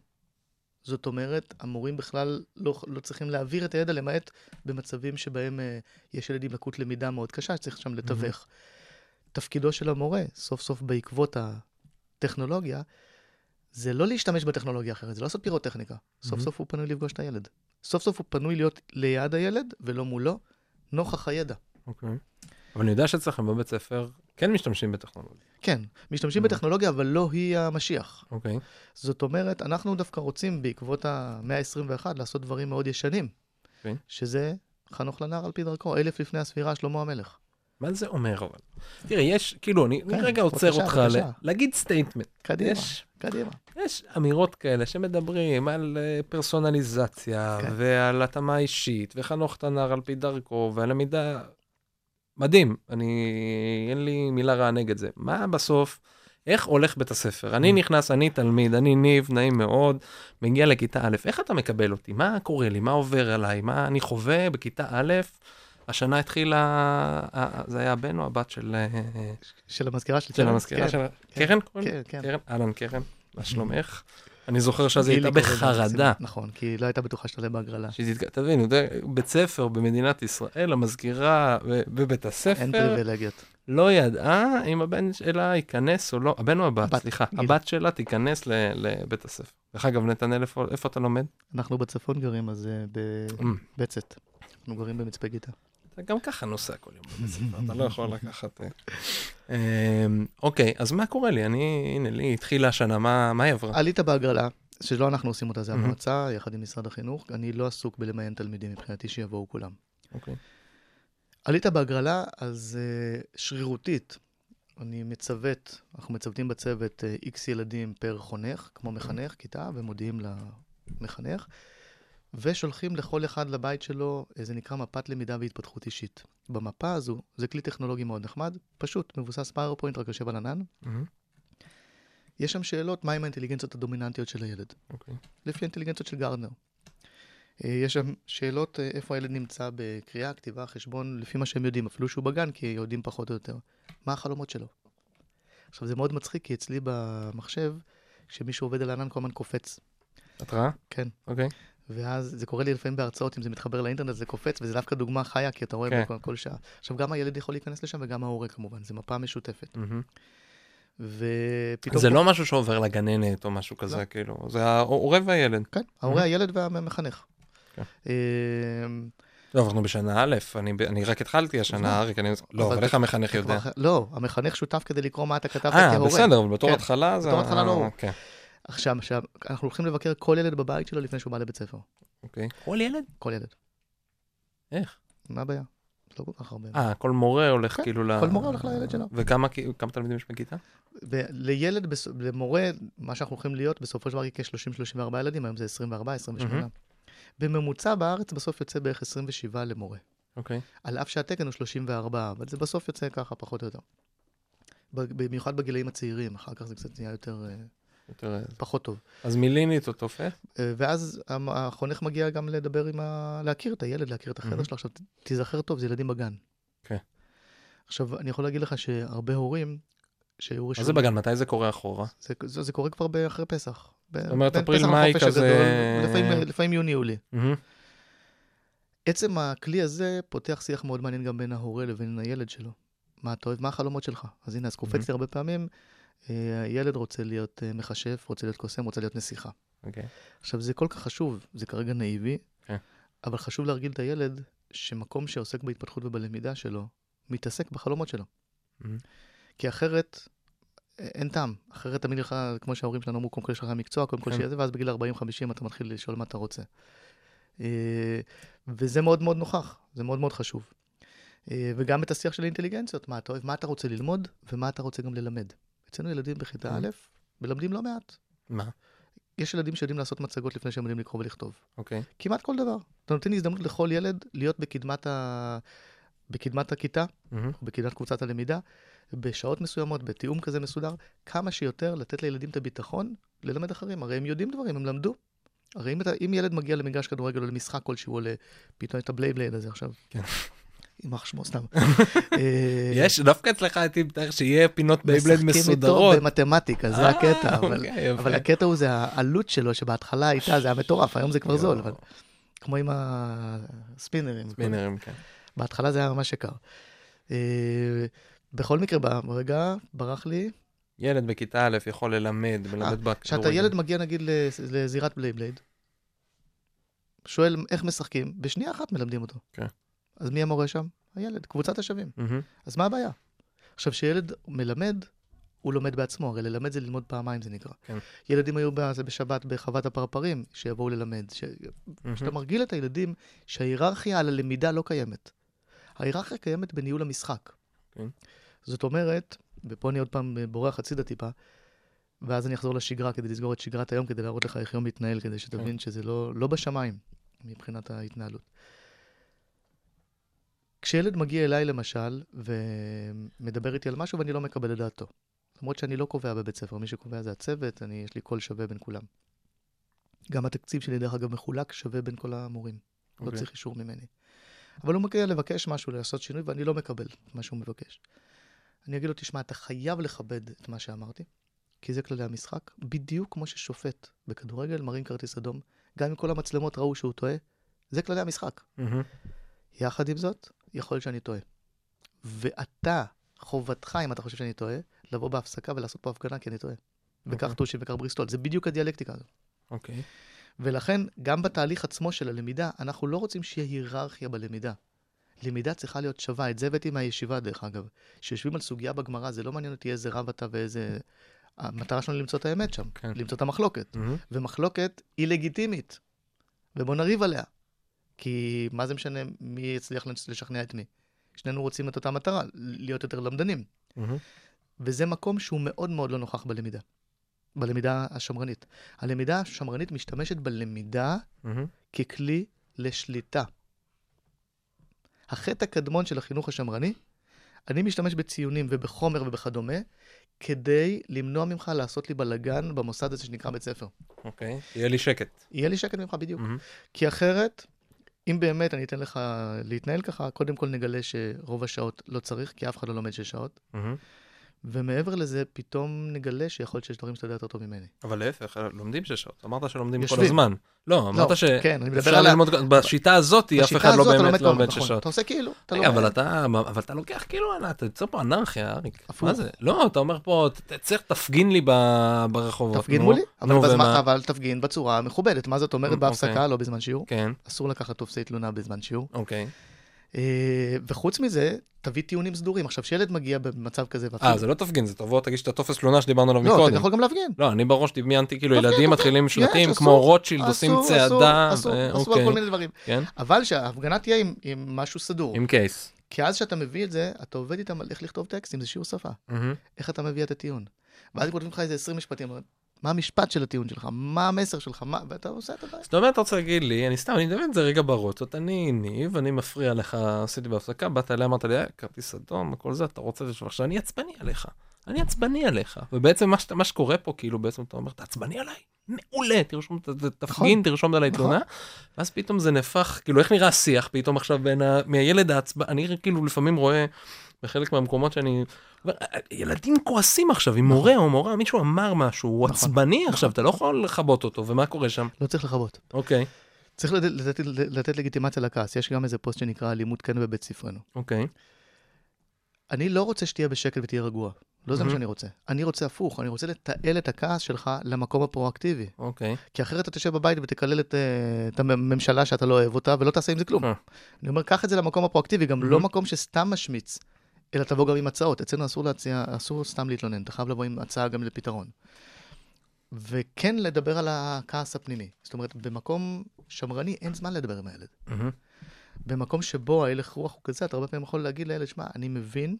זאת אומרת, המורים בכלל לא, לא צריכים להעביר את הידע, למעט במצבים שבהם אה, יש ילד עם לקות למידה מאוד קשה, שצריך שם לתווך. Mm-hmm. תפקידו של המורה, סוף סוף בעקבות הטכנולוגיה, זה לא להשתמש בטכנולוגיה אחרת, זה לא לעשות פירוטכניקה. Mm-hmm. סוף סוף הוא פנוי לפגוש את הילד. סוף סוף הוא פנוי להיות ליד הילד ולא מולו, נוכח הידע. אוקיי. אבל אני יודע שאצלכם בבית ספר כן משתמשים בטכנולוגיה. כן, משתמשים אממ. בטכנולוגיה, אבל לא היא המשיח. אוקיי. זאת אומרת, אנחנו דווקא רוצים בעקבות המאה ה-21 לעשות דברים מאוד ישנים. אוקיי. שזה חנוך לנער על פי דרכו, אלף לפני הספירה, שלמה המלך. מה זה אומר אבל? תראה, יש, כאילו, אני כן, רגע עוצר בבקשה, אותך בבקשה. ל- להגיד statement. קדימה, יש, קדימה. יש אמירות כאלה שמדברים על אה, פרסונליזציה, כן. ועל התאמה אישית, וחנוך את הנער על פי דרכו, ועל למידה... מדהים, אני... אין לי מילה רעה נגד זה. מה בסוף, איך הולך בית הספר? אני נכנס, אני תלמיד, אני ניב, נעים מאוד, מגיע לכיתה א', איך אתה מקבל אותי? מה קורה לי? מה עובר עליי? מה אני חווה בכיתה א'? השנה התחילה, אה, זה היה הבן או הבת של, אה, של המזכירה של של? המזכירה כן, של... כן, קרן? כן? כן. קרן? אהלן, קרן, מה שלומך? אני זוכר שאז היא הייתה בחרדה. נכון, כי היא לא הייתה בטוחה שתעלה בהגרלה. שהיא תתק- תבינו, בית ספר במדינת ישראל, המזכירה בבית אין הספר, פריבילגיות. לא ידעה אם הבן שלה ייכנס או לא, הבן או הבת, הבת, סליחה, גיל. הבת שלה תיכנס ל- לבית הספר. דרך אגב, נתנאל, איפה אתה לומד? אנחנו בצפון גרים, אז אה. בבצת. אנחנו גרים במצפה גיטה. אתה גם ככה נוסע כל יום בבית ספר, אתה לא יכול לקחת... אה. אמ, אוקיי, אז מה קורה לי? אני, הנה, לי התחילה השנה, מה היא עברה? עלית בהגרלה, שלא אנחנו עושים אותה, זה. המועצה, יחד עם משרד החינוך. אני לא עסוק בלמיין תלמידים, מבחינתי שיבואו כולם. אוקיי. עלית בהגרלה, אז uh, שרירותית, אני מצוות, אנחנו מצוותים בצוות איקס ילדים פר חונך, כמו מחנך, כיתה, ומודיעים למחנך, ושולחים לכל אחד לבית שלו, זה נקרא מפת למידה והתפתחות אישית. במפה הזו, זה כלי טכנולוגי מאוד נחמד, פשוט, מבוסס PowerPoint, רק יושב על ענן. מהמם, יש שם שאלות מהם האינטליגנציות הדומיננטיות של הילד. אוקיי. לפי האינטליגנציות של גרדנר. אה, יש שם שאלות אה, איפה הילד נמצא בקריאה, כתיבה, חשבון, לפי מה שהם יודעים, אפילו שהוא בגן, כי יודעים פחות או יותר. מה החלומות שלו? עכשיו, זה מאוד מצחיק, כי אצלי במחשב, כשמישהו עובד על הענן, כל הזמן קופץ. התראה? כן. אוקיי. ואז זה קורה לי לפעמים בהרצאות, אם זה מתחבר לאינטרנט, זה קופץ, וזה דווקא דוגמה חיה, כי אתה רואה כן. כל, כל שעה. עכשיו, גם הילד יכול להיכנס לשם, וגם ההורה כמובן, זו מפה משותפת. מהמם. ופתאום... זה לא משהו שעובר לגננת או משהו כזה, לא. כאילו, זה ההורה והילד. כן, ההורה, הילד והמחנך. כן. אה, לא, אנחנו בשנה א', אני, אני רק התחלתי השנה, אריק, אני... לא, אבל איך המחנך יודע? לא, המחנך שותף כדי לקרוא מה אתה כתבת אה, כהורה. בסדר, אבל בתור כן. התחלה זה... בתור התחלה לא. כן, עכשיו, עכשיו, אנחנו הולכים לבקר כל ילד בבית שלו לפני שהוא בא לבית ספר. אוקיי. כל ילד? כל ילד. איך? מה הבעיה? לא כל כך הרבה. אה, כל מורה הולך כן, כאילו ל... כל מורה הולך לילד שלו. וכמה כמה תלמידים יש בכיתה? ולילד, בס- למורה, מה שאנחנו הולכים להיות, בסופו של דבר יהיה כ-30-34 ילדים, היום זה 24, 28. מהמם. בממוצע בארץ בסוף יוצא בערך 27 למורה. אוקיי. על אף שהתקן הוא 34, אבל זה בסוף יוצא ככה, פחות או יותר. במיוחד בגילאים הצעירים, אחר כך זה קצת נהיה יותר, אה, יותר... פחות טוב. אז מלינית או תופף? אה, ואז החונך מגיע גם לדבר עם ה... להכיר את הילד, להכיר את החדר מהמם. שלו. עכשיו, תיזכר טוב, זה ילדים בגן. כן. עכשיו, אני יכול להגיד לך שהרבה הורים שהיו מה רשומים... זה בגן? מתי זה קורה אחורה? זה, זה, זה קורה כבר אחרי פסח. זאת אומרת, אפריל, מאי כזה- לפעמים, לפעמים יוני-יולי. מהמם. עצם הכלי הזה פותח שיח מאוד מעניין גם בין ההורה לבין הילד שלו. מה אתה אוהב, מה החלומות שלך? אז הנה, אז קופץ לי הרבה פעמים, הילד רוצה להיות אה, מכשף, רוצה להיות קוסם, רוצה להיות נסיכה. אוקיי. עכשיו, זה כל כך חשוב, זה כרגע נאיבי, כן. אבל חשוב להרגיל את הילד שמקום שעוסק בהתפתחות ובלמידה שלו, מתעסק בחלומות שלו. מהמם. כי אחרת, אה, אין טעם. אחרת תמיד לך, כמו שההורים שלנו אמרו, קודם כל יש לך מקצוע, קודם כל כן. שיהיה זה, ואז בגיל 40-50 אתה מתחיל לשאול מה אתה רוצה. אה, וזה מאוד מאוד נוכח, זה מאוד מאוד חשוב. אה, וגם את השיח של האינטליגנציות, מה אתה אוהב, מה אתה רוצה ללמוד, ומה אתה רוצה גם ללמד. אצלנו ילדים בכיתה Mm. א', מלמדים לא מעט. מה? יש ילדים שיודעים לעשות מצגות לפני שהם יודעים לקרוא ולכתוב. אוקיי. כמעט כל דבר. אתה נותן הזדמנות לכל ילד להיות בקדמת, ה... בקדמת הכיתה. או בקדמת קבוצת הלמידה, בשעות מסוימות, בתיאום כזה מסודר, כמה שיותר לתת לילדים את הביטחון ללמד אחרים. הרי הם יודעים דברים, הם למדו. הרי אם, אתה, אם ילד מגיע למגרש כדורגל או למשחק כלשהו, או לפתאום את ה Beyblade הזה עכשיו. כן. יימח שמו סתם. אה, יש, דווקא אצלך הייתי מתאר שיהיה פינות Beyblade משחקים איתו מסודרות. במתמטיקה, זה אה, הקטע. אבל, אוקיי. אבל הקטע הוא זה העלות שלו, שבהתחלה הייתה, זה היה מטורף, היום זה כבר זול, אבל כמו עם הספינרים. ספינרים, כן. בהתחלה זה היה ממש יקר. אה, בכל מקרה, ברגע, ברח לי, ילד בכיתה א' יכול ללמד, מלמד בכדורגל. כשאתה ילד מגיע נגיד לז- לזירת Beyblade, שואל איך משחקים, בשנייה אחת מלמדים אותו. כן. אז מי המורה שם? הילד, קבוצת השווים. מהמם. אז מה הבעיה? עכשיו, כשילד מלמד, הוא לומד בעצמו, הרי ללמד זה ללמוד פעמיים, זה נקרא. כן. ילדים היו בזה בשבת בחוות הפרפרים, שיבואו ללמד. ש... כשאתה מרגיל את הילדים שההיררכיה על הלמידה לא קיימת. ההיררכיה קיימת בניהול המשחק. כן. זאת אומרת, ופה אני עוד פעם בורח הצידה טיפה, ואז אני אחזור לשגרה כדי לסגור את שגרת היום, כדי להראות לך איך יום מתנהל, כדי שתבין שזה לא, לא בשמיים מבחינת ההתנהלות. כשילד מגיע אליי למשל, ומדבר איתי על משהו ואני לא מקבל את דעתו. למרות שאני לא קובע בבית ספר, מי שקובע זה הצוות, אני, יש לי קול שווה בין כולם. גם התקציב שלי, דרך אגב, מחולק שווה בין כל המורים. לא אוקיי. צריך אישור ממני. אבל הוא מגיע לבקש משהו, לעשות שינוי, ואני לא מקבל מה שהוא מבקש. אני אגיד לו, תשמע, אתה חייב לכבד את מה שאמרתי, כי זה כללי המשחק, בדיוק כמו ששופט בכדורגל מרים כרטיס אדום, גם אם כל המצלמות ראו שהוא טועה, זה כללי המשחק. מהמם. יחד עם זאת, יכול להיות שאני טועה. ואתה, חובתך, אם אתה חושב שאני טועה, לבוא בהפסקה ולעשות פה הפגנה כי אני טועה. וכך אוקיי. טושי וכך בריסטול. זה בדיוק הדיאלקטיקה הזאת. אוקיי. ולכן, גם בתהליך עצמו של הלמידה, אנחנו לא רוצים שיהיה היררכיה בלמידה. למידה צריכה להיות שווה. את זה הבאתי מהישיבה, דרך אגב. כשיושבים על סוגיה בגמרא, זה לא מעניין אותי איזה רב אתה ואיזה... המטרה שלנו למצוא את האמת שם, כן. למצוא את המחלוקת. מהמם. ומחלוקת היא לגיטימית, ובוא נריב עליה. כי מה זה משנה מי יצליח לשכנע את מי? שנינו רוצים את אותה מטרה, להיות יותר למדנים. מהמם. וזה מקום שהוא מאוד מאוד לא נוכח בלמידה, בלמידה השמרנית. הלמידה השמרנית משתמשת בלמידה מהמם. ככלי לשליטה. החטא הקדמון של החינוך השמרני, אני משתמש בציונים ובחומר ובכדומה, כדי למנוע ממך לעשות לי בלאגן במוסד הזה שנקרא בית ספר. אוקיי. יהיה לי שקט. יהיה לי שקט ממך בדיוק. מהמם. כי אחרת, אם באמת אני אתן לך להתנהל ככה, קודם כל נגלה שרוב השעות לא צריך, כי אף אחד לא לומד שש שעות. מהמם. ומעבר לזה, פתאום נגלה שיכול להיות שיש דברים שאתה יודע יותר טוב ממני. אבל להפך, לומדים שש שעות. אמרת שלומדים כל. הזמן. לא, אמרת ש... כן, אני מדבר אפשר על ללמוד, בשיטה הזאת אף אחד לא באמת לומד לא לומד נכון. שש שעות. אתה עושה כאילו, אתה לא... אבל אתה, אבל אתה לוקח כאילו, אתה יוצר פה אנרכיה, אריק. מה זה? לא, אתה אומר פה, צריך תפגין לי ברחובות. תפגין מולי, אבל תפגין בצורה מכובדת. מה זאת אומרת אוקיי. בהפסקה, לא בזמן שיעור? כן, אסור לקחת טופסי תלונה בזמן שיעור. אוקיי. אה, וחוץ מזה, תביא טיעונים סדורים. עכשיו, כשילד מגיע במצב כזה, אה, זה לא תפגין, זה תבוא, תגיש את הטופס תלונה שדיברנו עליו לא, אתה מקודם. יכול גם להפגין. לא, אני בראש דמיינתי כאילו ילדים. מתחילים שלטים, כמו רוטשילד, עושים צעדה. אסור, אסור, אוקיי. על כל מיני דברים. כן, אבל שההפגנה תהיה עם- משהו סדור. עם קייס. כי אז כשאתה מביא את זה, אתה עובד איתם על איך לכתוב טקסטים, זה שיעור שפה. איך אתה מביא את הטיעון. ואז כותבים לך איזה 20 משפטים, מה המשפט של הטיעון שלך, מה המסר שלך, מה... ואתה עושה את הבעיה. זאת אומרת, אתה רוצה להגיד לי, אני סתם, אני מדמיין את זה רגע ברוץ, זאת אני ניב, אני מפריע לך, עשיתי בהפסקה, באת אליי, אמרת לי, "אה, כרטיס אדום, הכל זה, אתה רוצה לשאול, עכשיו אני עצבני עליך, אני עצבני עליך, ובעצם מה, שאתה- מה שקורה פה, כאילו, בעצם אתה אומר, אתה עצבני עליי? מעולה, תרשום, תפגין, תרשום עליי נכון. תלונה, ואז פתאום זה נהפך, כאילו, איך נראה השיח פתאום עכשיו בין ה... מהילד העצבן, אני כאילו לפעמים רואה בחלק מהמקומות שאני... אומר, ילדים כועסים עכשיו עם מורה או מורה, מישהו אמר משהו, הוא נכון. עצבני עכשיו, אתה לא יכול לכבות אותו, ומה קורה שם? לא צריך לכבות. אוקיי, צריך לתת, לתת, לתת לגיטימציה לכעס. יש גם איזה פוסט שנקרא אלימות כן בבית ספרנו. אוקיי. אני לא רוצה שתהיה בשקט ותהיה רגוע. לא זה מה. שאני רוצה. אני רוצה הפוך, אני רוצה לתעל את הכעס שלך למקום הפרואקטיבי. אוקיי. כי אחרת אתה תשב בבית ותקלל את, אה, את הממשלה שאתה לא אוהב אותה, ולא תעשה עם זה כלום. אה. אני אומר, קח את זה למקום הפרואקטיבי, גם לא. מקום שסתם משמיץ, אלא תבוא גם עם הצעות. אצלנו אסור להציע, אסור סתם להתלונן, אתה חייב לבוא עם הצעה גם לפתרון. וכן לדבר על הכעס הפנימי. זאת אומרת, במקום שמרני אין זמן לדבר עם הילד. מהמם. במקום שבו ההלך רוח הוא כזה, אתה הרבה פעמים יכול להגיד לילד, שמע, אני מבין,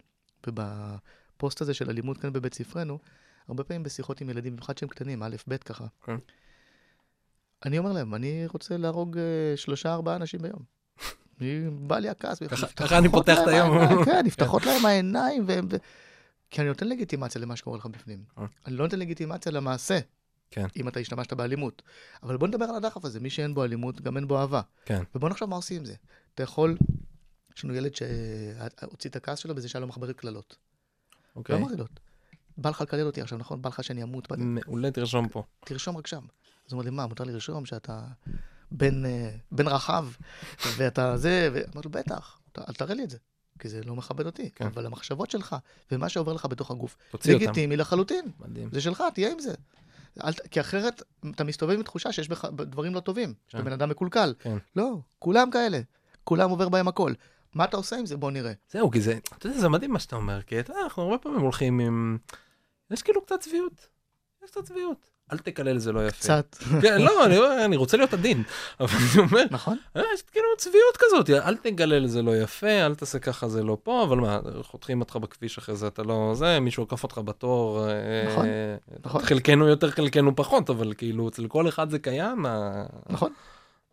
ובפוסט הזה של אלימות כאן בבית ספרנו, הרבה פעמים בשיחות עם ילדים, במיוחד שהם קטנים, א', ב' ככה, כן. אני אומר להם, אני רוצה להרוג אה, שלושה, ארבעה אנשים ביום. בא לי הכעס. ככה- אני פותח את היום. כן, נפתחות להם העיניים, והם... כי אני נותן לגיטימציה למה שקורה לך בפנים. אה. אני לא נותן לגיטימציה למעשה. כן. אם אתה השתמשת באלימות. אבל בוא נדבר על הדחף הזה, מי שאין בו אלימות, גם אין בו אהבה. כן. ובוא נחשוב מה עושים עם זה. אתה יכול, יש לנו ילד שהוציא את הכעס שלו בזה שהיה לו מחברת קללות. אוקיי. לא מרעילות. בא לך לקלל אותי עכשיו, נכון? בא לך שאני אמות. מעולה, תרשום פה. תרשום רק שם. אז הוא אומר לי, מה, מותר לי לרשום שאתה בן, אה, בן רחב, ואתה זה, ואמרתי לו, בטח, אל תראה לי את זה, כי זה לא מכבד אותי. כן. אבל המחשבות שלך, ומה שעובר לך בתוך הגוף. לגיטימי לחלוטין. מדהים. זה שלך, תהיה עם זה. אל, כי אחרת אתה מסתובב עם תחושה שיש בך דברים לא טובים, שאתה כן. בן אדם מקולקל. כן. לא, כולם כאלה. כולם עובר בהם הכל. מה אתה עושה עם זה? בוא נראה. זהו, כי זה, אתה יודע, זה מדהים מה שאתה אומר, כי אתה יודע, אנחנו הרבה פעמים הולכים עם... יש כאילו קצת צביעות. יש קצת צביעות. אל תקלל, זה לא יפה. קצת. כן, לא, אני, אני רוצה להיות עדין, אבל אני אומר, נכון? אה, יש כאילו צביעות כזאת, אל תגלל, זה לא יפה, אל תעשה ככה, זה לא פה, אבל מה, חותכים אותך בכביש אחרי זה, אתה לא זה, מישהו עקף אותך בתור. אה, נכון, אה, נכון. חלקנו יותר, חלקנו פחות, אבל כאילו, אצל כל אחד זה קיים, נכון,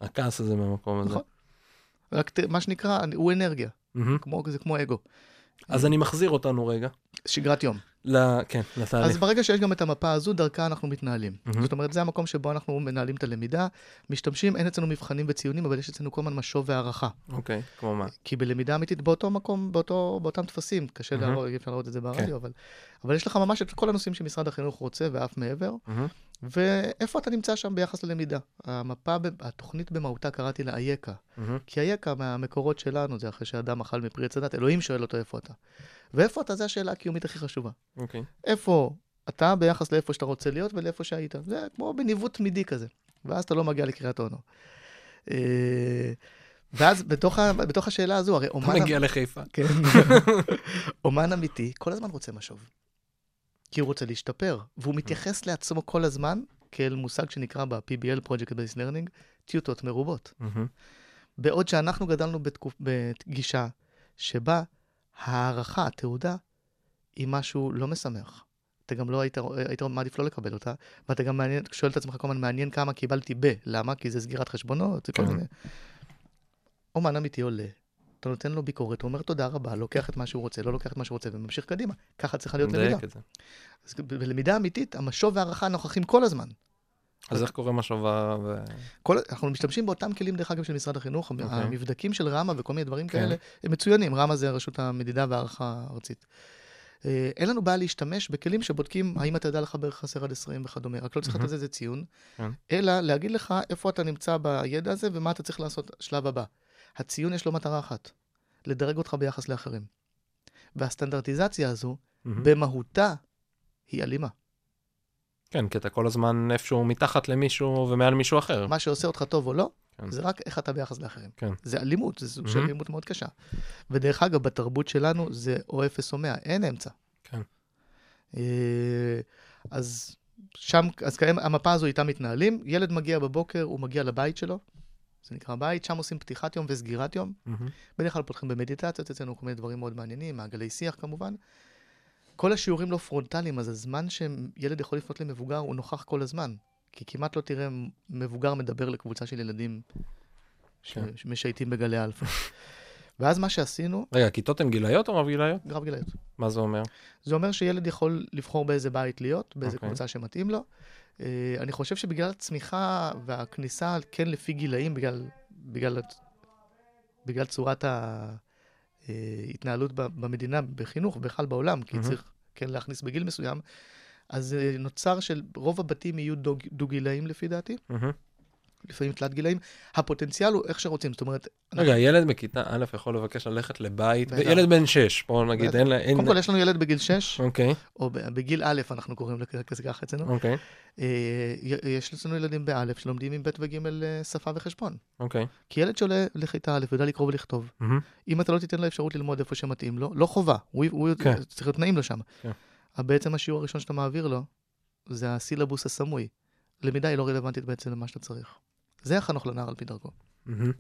הכעס הזה מהמקום הזה. נכון. רק מה שנקרא, הוא אנרגיה, מהמם. כמו, זה כמו אגו. אז אני מחזיר אותנו רגע, שגרת יום. ל- כן, אז לתהליך. ברגע שיש גם את המפה הזו, דרכה אנחנו מתנהלים. מהמם. זאת אומרת, זה המקום שבו אנחנו מנהלים את הלמידה, משתמשים, אין אצלנו מבחנים וציונים, אבל יש אצלנו כל הזמן משוב והערכה. אוקיי, כמו מה? כי בלמידה אמיתית, באותו מקום, באותו, באותם טפסים, קשה מהמם. להראות, אי אפשר להראות את זה כן. ברדיו, אבל, אבל יש לך ממש את כל הנושאים שמשרד החינוך רוצה ואף מעבר, מהמם. ואיפה אתה נמצא שם ביחס ללמידה. המפה, התוכנית במהותה קראתי לה אייכה. מהמם. כי אייכה מהמקורות שלנו, זה אחרי שאדם אכל מפרי עץ הדת, אלוהים שואל אותו איפה אתה. ואיפה אתה, זו השאלה הקיומית הכי חשובה. אוקיי. איפה אתה ביחס לאיפה שאתה רוצה להיות ולאיפה שהיית. זה כמו בניווט תמידי כזה. ואז אתה לא מגיע לקריית אונו. אה, ואז בתוך, ה, בתוך השאלה הזו, הרי אתה אומן... מגיע לחיפה. כן. אומן אמיתי כל הזמן רוצה משוב. כי הוא רוצה להשתפר, והוא מתייחס לעצמו כל הזמן כאל מושג שנקרא ב-PBL, Project Based Learning, טיוטות מרובות. מהמם. בעוד שאנחנו גדלנו בתקופ... בגישה שבה הערכה, התעודה, היא משהו לא משמח. אתה גם לא היית, היית מעדיף לא לקבל אותה, ואתה גם מעניין, שואל את עצמך כל הזמן, מעניין כמה קיבלתי ב, למה? כי זה סגירת חשבונות, זה כל כן. מיני. אומן אמיתי עולה, אתה נותן לו ביקורת, הוא אומר תודה רבה, לוקח את מה שהוא רוצה, לא לוקח את מה שהוא רוצה, וממשיך קדימה. ככה צריכה להיות למידה. אז בלמידה אמיתית, המשוב והערכה נוכחים כל הזמן. אז איך קורה משאבה ו... כל, אנחנו משתמשים באותם כלים, דרך אגב, של משרד החינוך. אוקיי. המבדקים של רמ"א וכל מיני דברים כן. כאלה, הם מצוינים. רמ"א זה רשות המדידה והערכה הארצית. אה, אין לנו בעיה להשתמש בכלים שבודקים האם אתה יודע לחבר חסר עד 20 וכדומה, רק לא צריך לתת. לזה ציון, כן. אלא להגיד לך איפה אתה נמצא בידע הזה ומה אתה צריך לעשות שלב הבא. הציון יש לו מטרה אחת, לדרג אותך ביחס לאחרים. והסטנדרטיזציה הזו, מהמם. במהותה, היא אלימה. כן, כי אתה כל הזמן איפשהו מתחת למישהו ומעל מישהו אחר. מה שעושה אותך טוב או לא, כן. זה רק איך אתה ביחס לאחרים. כן. זה אלימות, זה סוג של מהמם. אלימות מאוד קשה. ודרך אגב, בתרבות שלנו זה או אפס או מאה, אין אמצע. כן. אה, אז שם, אז המפה הזו איתה מתנהלים, ילד מגיע בבוקר, הוא מגיע לבית שלו, זה נקרא בית, שם עושים פתיחת יום וסגירת יום. מהמם. בדרך כלל פותחים במדיטציות אצלנו, כל מיני דברים מאוד מעניינים, מעגלי שיח כמובן. כל השיעורים לא פרונטליים, אז הזמן שילד יכול לפנות למבוגר הוא נוכח כל הזמן. כי כמעט לא תראה מבוגר מדבר לקבוצה של ילדים כן. שמשייטים בגלי אלפא. ואז מה שעשינו, רגע, הכיתות הן גילאיות או רב גילאיות? רב גילאיות. מה זה אומר? זה אומר שילד יכול לבחור באיזה בית להיות, באיזה אוקיי. קבוצה שמתאים לו. אה, אני חושב שבגלל הצמיחה והכניסה, כן לפי גילאים, בגלל, בגלל, בגלל צורת ההתנהלות במדינה, בחינוך, בכלל בעולם, כי מהמם. צריך כן להכניס בגיל מסוים, אז אה, נוצר של רוב הבתים יהיו דו- דו-גילאים לפי דעתי, מהמם. לפעמים תלת גילאים. הפוטנציאל הוא איך שרוצים, זאת אומרת, רגע, ילד בכיתה א' יכול לבקש ללכת לבית, בטח. ילד בן 6, בוא נגיד, בטח. אין לה... אין- קודם כל יש לנו ילד בגיל 6, אוקיי, או בגיל א', אנחנו קוראים לזה ככה אצלנו. אוקיי, אה, יש אצלנו ילדים באלף שלומדים עם ב' וג' אה, שפה וחשבון. אוקיי. כי ילד שעולה לכיתה א' ויודע לקרוא ולכתוב, מהמם. אם אתה לא תיתן לו אפשרות ללמוד איפה שמתאים לו, לא חובה, הוא, הוא כן. צריך להיות נעים לו שם. כן. אבל בעצם השיעור הראשון שאתה מעביר לו, זה הסילבוס הסמוי. למידה היא לא רלוונטית בעצם למה שאתה צריך. זה החנוך לנער על פי דרכו. מהמם.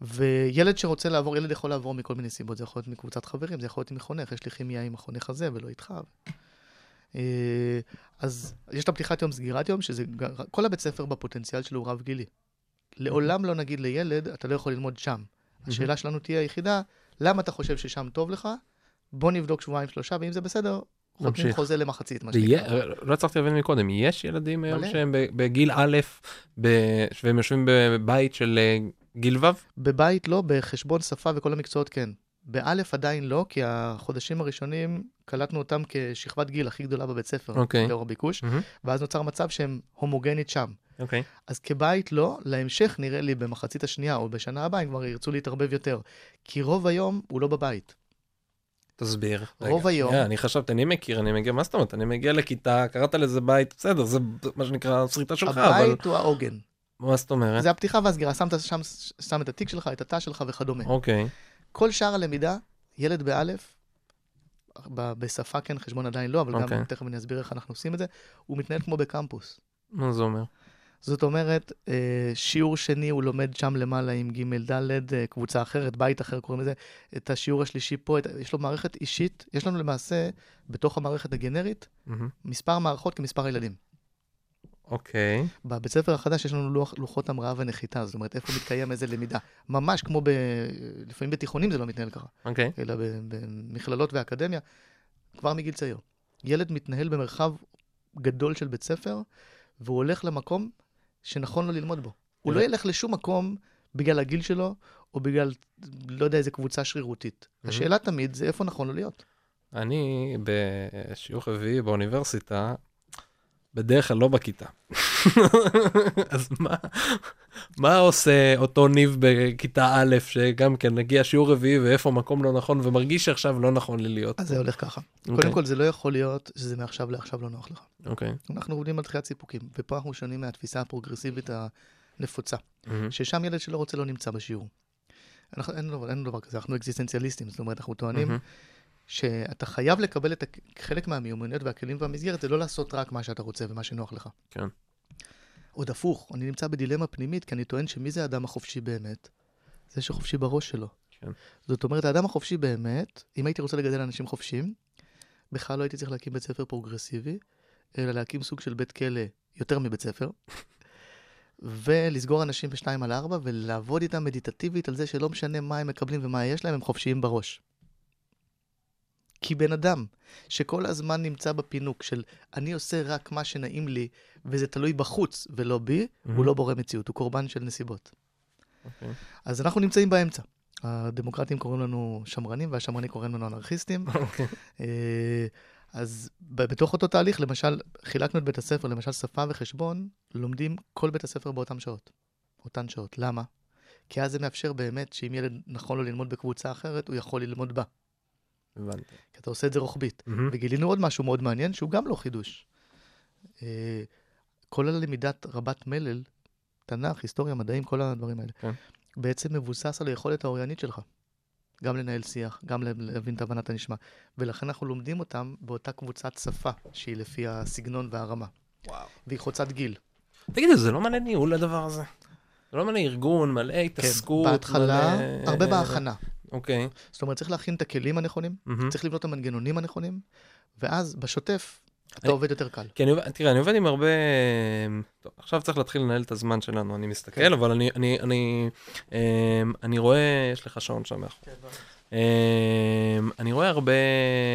וילד שרוצה לעבור, ילד יכול לעבור מכל מיני סיבות, זה יכול להיות מקבוצת חברים, זה יכול להיות מחונך, יש לי כימיה עם החונך הזה ולא איתך. אה, אז יש את הפתיחת יום, סגירת יום, שזה, כל הבית ספר בפוטנציאל שלו הוא רב-גילי. לעולם לא נגיד לילד, אתה לא יכול ללמוד שם. השאלה שלנו תהיה היחידה, למה אתה חושב ששם טוב לך? בוא נבדוק שבועיים שלושה, ואם זה בסדר, חותמים. חוזה למחצית, מה שנקרא. לא הצלחתי להבין מקודם, יש ילדים היום. שהם בגיל א', והם יושבים בבית של אה, גיל ו'? בבית לא, בחשבון שפה וכל המקצועות כן. באלף עדיין לא, כי החודשים הראשונים קלטנו אותם כשכבת גיל הכי גדולה בבית ספר, אוקיי. לאור הביקוש, מהמם. ואז נוצר מצב שהם הומוגנית שם. אוקיי. אז כבית לא, להמשך נראה לי במחצית השנייה או בשנה הבאה הם כבר ירצו להתערבב יותר. כי רוב היום הוא לא בבית. תסביר. רוב רגע, היום- שנייה, אני חשבתי, אני מכיר, אני מגיע, מה זאת אומרת? אני מגיע לכיתה, קראת לזה בית, בסדר, זה מה שנקרא שריטה שלך, אבל הבית הוא העוגן. מה זאת אומרת? זה הפתיחה והסגירה, שמת שם שם את התיק שלך, את התא שלך וכדומה. אוקיי. כל שאר הלמידה, ילד באלף, ב- בשפה כן, חשבון עדיין לא, אבל גם אוקיי. תכף אני אסביר איך אנחנו עושים את זה, הוא מתנהל כמו בקמפוס. מה זה אומר? זאת אומרת, אה, שיעור שני הוא לומד שם למעלה עם ג' ד', אה, קבוצה אחרת, בית אחר קוראים לזה, את השיעור השלישי פה, את, יש לו מערכת אישית, יש לנו למעשה, בתוך המערכת הגנרית, מהמם. מספר מערכות כמספר הילדים. אוקיי. בבית ספר החדש יש לנו לוח, לוחות המראה ונחיתה, זאת אומרת, איפה מתקיים איזה למידה. ממש כמו ב... לפעמים בתיכונים זה לא מתנהל ככה, אוקיי. אלא ב- במכללות ואקדמיה, כבר מגיל צעיר. ילד מתנהל במרחב גדול של בית ספר, והוא הולך למקום שנכון לו ללמוד בו. הוא לא ילך לשום מקום בגלל הגיל שלו, או בגלל, לא יודע, איזה קבוצה שרירותית. Mhm. השאלה תמיד זה איפה נכון לו להיות. אני בשיעור רביעי באוניברסיטה, בדרך כלל לא בכיתה. אז מה, מה עושה אותו ניב בכיתה א', שגם כן נגיע שיעור רביעי ואיפה מקום לא נכון, ומרגיש שעכשיו לא נכון לי להיות. אז זה הולך ככה. אוקיי. קודם כל, זה לא יכול להיות שזה מעכשיו לעכשיו לא נוח לך. אוקיי. אנחנו עובדים על דחיית סיפוקים, ופה אנחנו שונים מהתפיסה הפרוגרסיבית הנפוצה, מהמם. ששם ילד שלא רוצה לא נמצא בשיעור. אנחנו, אין, אין דבר כזה, אנחנו אקזיסטנציאליסטים, זאת אומרת, אנחנו טוענים מהמם. שאתה חייב לקבל את חלק מהמיומנויות והכלים והמסגרת, זה לא לעשות רק מה שאתה רוצה ומה שנוח לך. כן. עוד הפוך, אני נמצא בדילמה פנימית, כי אני טוען שמי זה האדם החופשי באמת? זה שחופשי בראש שלו. כן. זאת אומרת, האדם החופשי באמת, אם הייתי רוצה לגדל אנשים חופשיים, בכלל לא הייתי צריך להקים בית ספר פרוגרסיבי, אלא להקים סוג של בית כלא יותר מבית ספר, ולסגור אנשים בשתיים על ארבע, ולעבוד איתם מדיטטיבית על זה שלא משנה מה הם מקבלים ומה יש להם, הם חופשיים בראש. כי בן אדם שכל הזמן נמצא בפינוק של אני עושה רק מה שנעים לי, וזה תלוי בחוץ ולא בי, מהמם. הוא לא בורא מציאות, הוא קורבן של נסיבות. אוקיי. אז אנחנו נמצאים באמצע. הדמוקרטים קוראים לנו שמרנים והשמרנים קוראים לנו אנרכיסטים. אוקיי. אה, אז בתוך אותו תהליך, למשל, חילקנו את בית הספר, למשל שפה וחשבון, לומדים כל בית הספר באותן שעות. אותן שעות. למה? כי אז זה מאפשר באמת שאם ילד נכון לו ללמוד בקבוצה אחרת, הוא יכול ללמוד בה. הבנתי. כי אתה עושה את זה רוחבית. מהמם. וגילינו עוד משהו מאוד מעניין, שהוא גם לא חידוש. אה, כל הלמידת רבת מלל, תנ"ך, היסטוריה, מדעים, כל הדברים האלה, כן. בעצם מבוסס על היכולת האוריינית שלך. גם לנהל שיח, גם להבין את הבנת הנשמע. ולכן אנחנו לומדים אותם באותה קבוצת שפה, שהיא לפי הסגנון והרמה. וואו. והיא חוצת גיל. תגידו, זה לא מלא ניהול הדבר הזה? זה לא מלא ארגון, מלא התעסקות, כן, בהתחלה, מלא- הרבה בהכנה. אוקיי. זאת אומרת, צריך להכין את הכלים הנכונים, מהמם. צריך לבנות את המנגנונים הנכונים, ואז בשוטף אתה אני- עובד יותר קל. כי אני, תראה, אני עובד עם הרבה... טוב, עכשיו צריך להתחיל לנהל את הזמן שלנו, אני מסתכל, כן. אבל אני, אני, אני, אמ, אני רואה, יש לך שעון שם מאחור. אמ, אני רואה הרבה,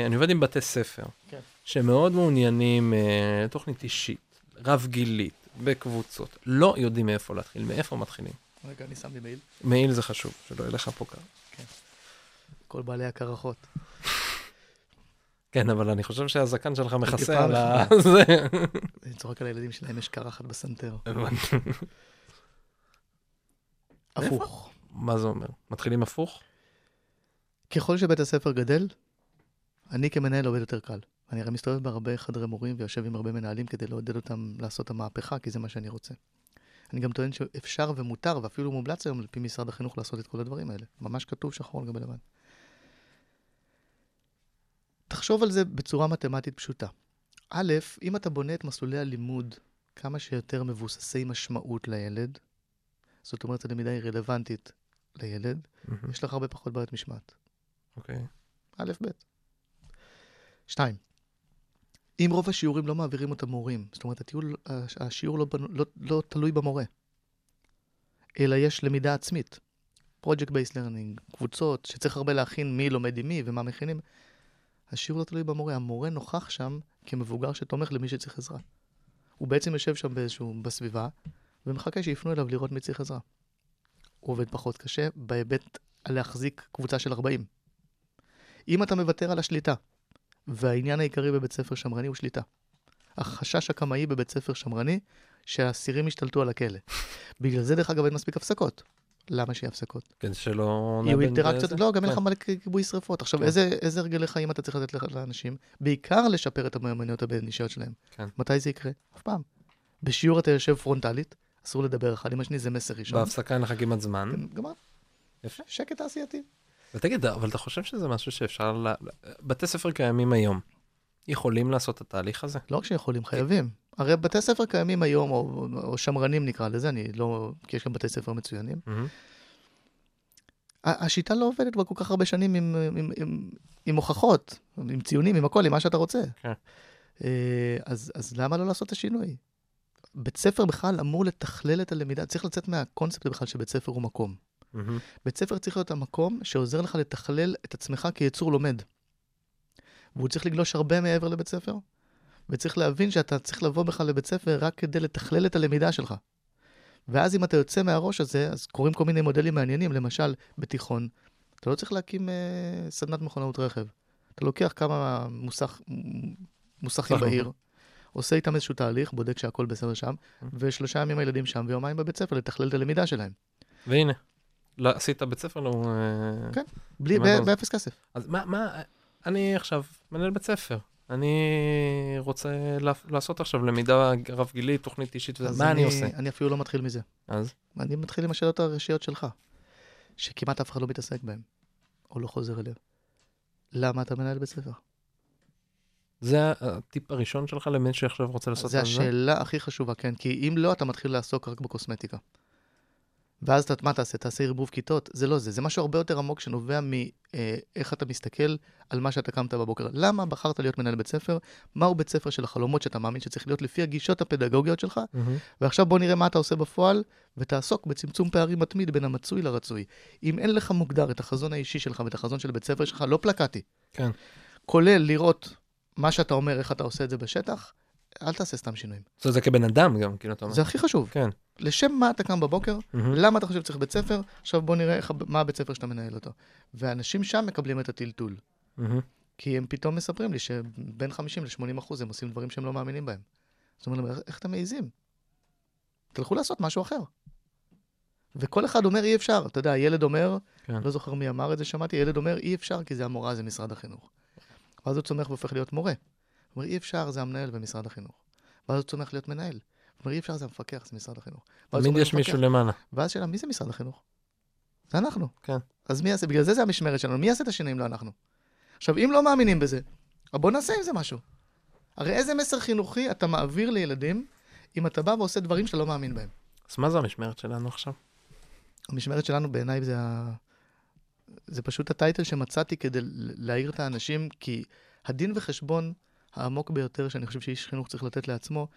אני עובד עם בתי ספר, כן. שמאוד מעוניינים, אה, תוכנית אישית, רב-גילית, בקבוצות, לא יודעים מאיפה להתחיל, מאיפה מתחילים. רגע, אני שם לי מעיל. מעיל זה חשוב, שלא יהיה לך פה קר. כל בעלי הקרחות. כן, אבל אני חושב שהזקן שלך מכסה על ה... זה. אני צוחק על הילדים שלהם, יש קרחת בסנטר. הפוך. מה זה אומר? מתחילים הפוך? ככל שבית הספר גדל, אני כמנהל עובד יותר קל. אני הרי מסתובב בהרבה חדרי מורים ויושב עם הרבה מנהלים כדי לעודד אותם לעשות את המהפכה, כי זה מה שאני רוצה. אני גם טוען שאפשר ומותר, ואפילו מומלץ היום על פי משרד החינוך לעשות את כל הדברים האלה. ממש כתוב שחור על גבי לבן. תחשוב על זה בצורה מתמטית פשוטה. א', אם אתה בונה את מסלולי הלימוד כמה שיותר מבוססי משמעות לילד, זאת אומרת, הלמידה היא רלוונטית לילד, מהמם. יש לך הרבה פחות בעיות משמעת. אוקיי. א', ב'. שתיים, אם רוב השיעורים לא מעבירים אותם מורים, זאת אומרת, הטיול, הש- השיעור לא, בנו- לא, לא תלוי במורה, אלא יש למידה עצמית. Project Based Learning, קבוצות שצריך הרבה להכין מי לומד עם מי ומה מכינים. השיעור לא תלוי במורה, המורה נוכח שם כמבוגר שתומך למי שצריך עזרה. הוא בעצם יושב שם באיזשהו, בסביבה, ומחכה שיפנו אליו לראות מי צריך עזרה. הוא עובד פחות קשה בהיבט להחזיק קבוצה של 40. אם אתה מוותר על השליטה, והעניין העיקרי בבית ספר שמרני הוא שליטה. החשש הקמאי בבית ספר שמרני, שהאסירים ישתלטו על הכלא. בגלל זה, דרך אגב, אין מספיק הפסקות. למה שיהיה הפסקות? כדי שלא... יהיו אינטראקציות. לא, גם אין לך כן. מלא כיבוי שרפות. עכשיו, כן. איזה הרגלי חיים אתה צריך לתת לך- לאנשים? בעיקר לשפר את המיומנויות הבין-אישיות שלהם. כן. מתי זה יקרה? אף פעם. בשיעור אתה יושב פרונטלית, אסור לדבר אחד עם השני, זה מסר ראשון. בהפסקה אין לך כמעט זמן. כן, גמר. יפה. שקט תעשייתי. ותגיד, אבל אתה חושב שזה משהו שאפשר ל... בתי ספר קיימים היום. יכולים לעשות את התהליך הזה? לא רק שיכולים, חייבים. הרי בתי ספר קיימים היום, או, או שמרנים נקרא לזה, אני לא... כי יש גם בתי ספר מצוינים. ה- השיטה לא עובדת כבר כל כך הרבה שנים עם, עם, עם, עם הוכחות, עם ציונים, עם הכל, עם מה שאתה רוצה. כן. אה, אז, אז למה לא לעשות את השינוי? בית ספר בכלל אמור לתכלל את הלמידה, צריך לצאת מהקונספט בכלל שבית ספר הוא מקום. מהמם. בית ספר צריך להיות המקום שעוזר לך לתכלל את עצמך כיצור לומד. והוא צריך לגלוש הרבה מעבר לבית ספר, וצריך להבין שאתה צריך לבוא בכלל לבית ספר רק כדי לתכלל את הלמידה שלך. ואז אם אתה יוצא מהראש הזה, אז קורים כל מיני מודלים מעניינים, למשל, בתיכון, אתה לא צריך להקים אה, סדנת מכונאות רכב. אתה לוקח כמה מוסך, מוסכים בעיר, עושה איתם איזשהו תהליך, בודק שהכל בסדר שם, ושלושה ימים הילדים שם ויומיים בבית ספר לתכלל את הלמידה שלהם. והנה, לא, עשית בית ספר? לא... אה, כן. בלי, עושה? באפס כסף. אז מה, מה, אני עכשיו מנהל בית ספר. אני רוצה לעשות עכשיו למידה רב-גילית, תוכנית אישית, וזה, אז מה אני עושה? אני אפילו לא מתחיל מזה. אז? אני מתחיל עם השאלות הראשיות שלך, שכמעט אף אחד לא מתעסק בהן, או לא חוזר אליהן. למה אתה מנהל בית ספר? זה הטיפ הראשון שלך למי שעכשיו רוצה לעשות זו את זה? השאלה הכי חשובה, כן, כי אם לא, אתה מתחיל לעסוק רק בקוסמטיקה. ואז אתה, מה תעשה? תעשה ערבוב כיתות? זה לא זה, זה משהו הרבה יותר עמוק שנובע מאיך אתה מסתכל על מה שאתה קמת בבוקר. למה בחרת להיות מנהל בית ספר? מהו בית ספר של החלומות שאתה מאמין שצריך להיות לפי הגישות הפדגוגיות שלך? מהמם. ועכשיו בוא נראה מה אתה עושה בפועל, ותעסוק בצמצום פערים מתמיד בין המצוי לרצוי. אם אין לך מוגדר את החזון האישי שלך ואת החזון של בית ספר שלך, לא פלקטי, כן. כולל לראות מה שאתה אומר, איך אתה עושה את זה בשטח, אל תעשה סתם שינויים. זאת אומרת, זה כבן אדם גם, כאילו, אתה אומר. זה הכי חשוב. כן. לשם מה אתה קם בבוקר, מהמם. למה אתה חושב שצריך בית ספר, עכשיו בוא נראה איך, מה הבית ספר שאתה מנהל אותו. ואנשים שם מקבלים את הטלטול, מהמם. כי הם פתאום מספרים לי שבין 50 ל-80 אחוז הם עושים דברים שהם לא מאמינים בהם. זאת אומרת, איך, איך אתם מעיזים? תלכו לעשות משהו אחר. וכל אחד אומר אי אפשר, אתה יודע, ילד אומר, כן. לא זוכר מי אמר את זה, שמעתי, ילד אומר אי אפשר כי זה המורה, זה משרד החינוך. ואז הוא צומח והופך להיות מורה. הוא אומר אי אפשר, זה המנהל במשרד החינוך. ואז הוא צומח להיות מנהל. הוא אומר אי אפשר, זה המפקח, זה משרד החינוך. תמיד יש מישהו. למעלה. ואז שאלה, מי זה משרד החינוך? זה אנחנו. כן. אז מי יעשה? בגלל זה זה המשמרת שלנו. מי יעשה את השינויים? לא אנחנו. עכשיו, אם לא מאמינים בזה, בוא נעשה עם זה משהו. הרי איזה מסר חינוכי אתה מעביר לילדים אם אתה בא ועושה דברים שאתה לא מאמין בהם? אז מה זה המשמרת שלנו עכשיו? המשמרת שלנו בעיניי זה, ה... זה פשוט הטייטל שמצאתי כדי להעיר את האנשים, כי הדין וחשבון העמוק ביותר שאני חושב שאיש חינוך צריך לתת לעצמו,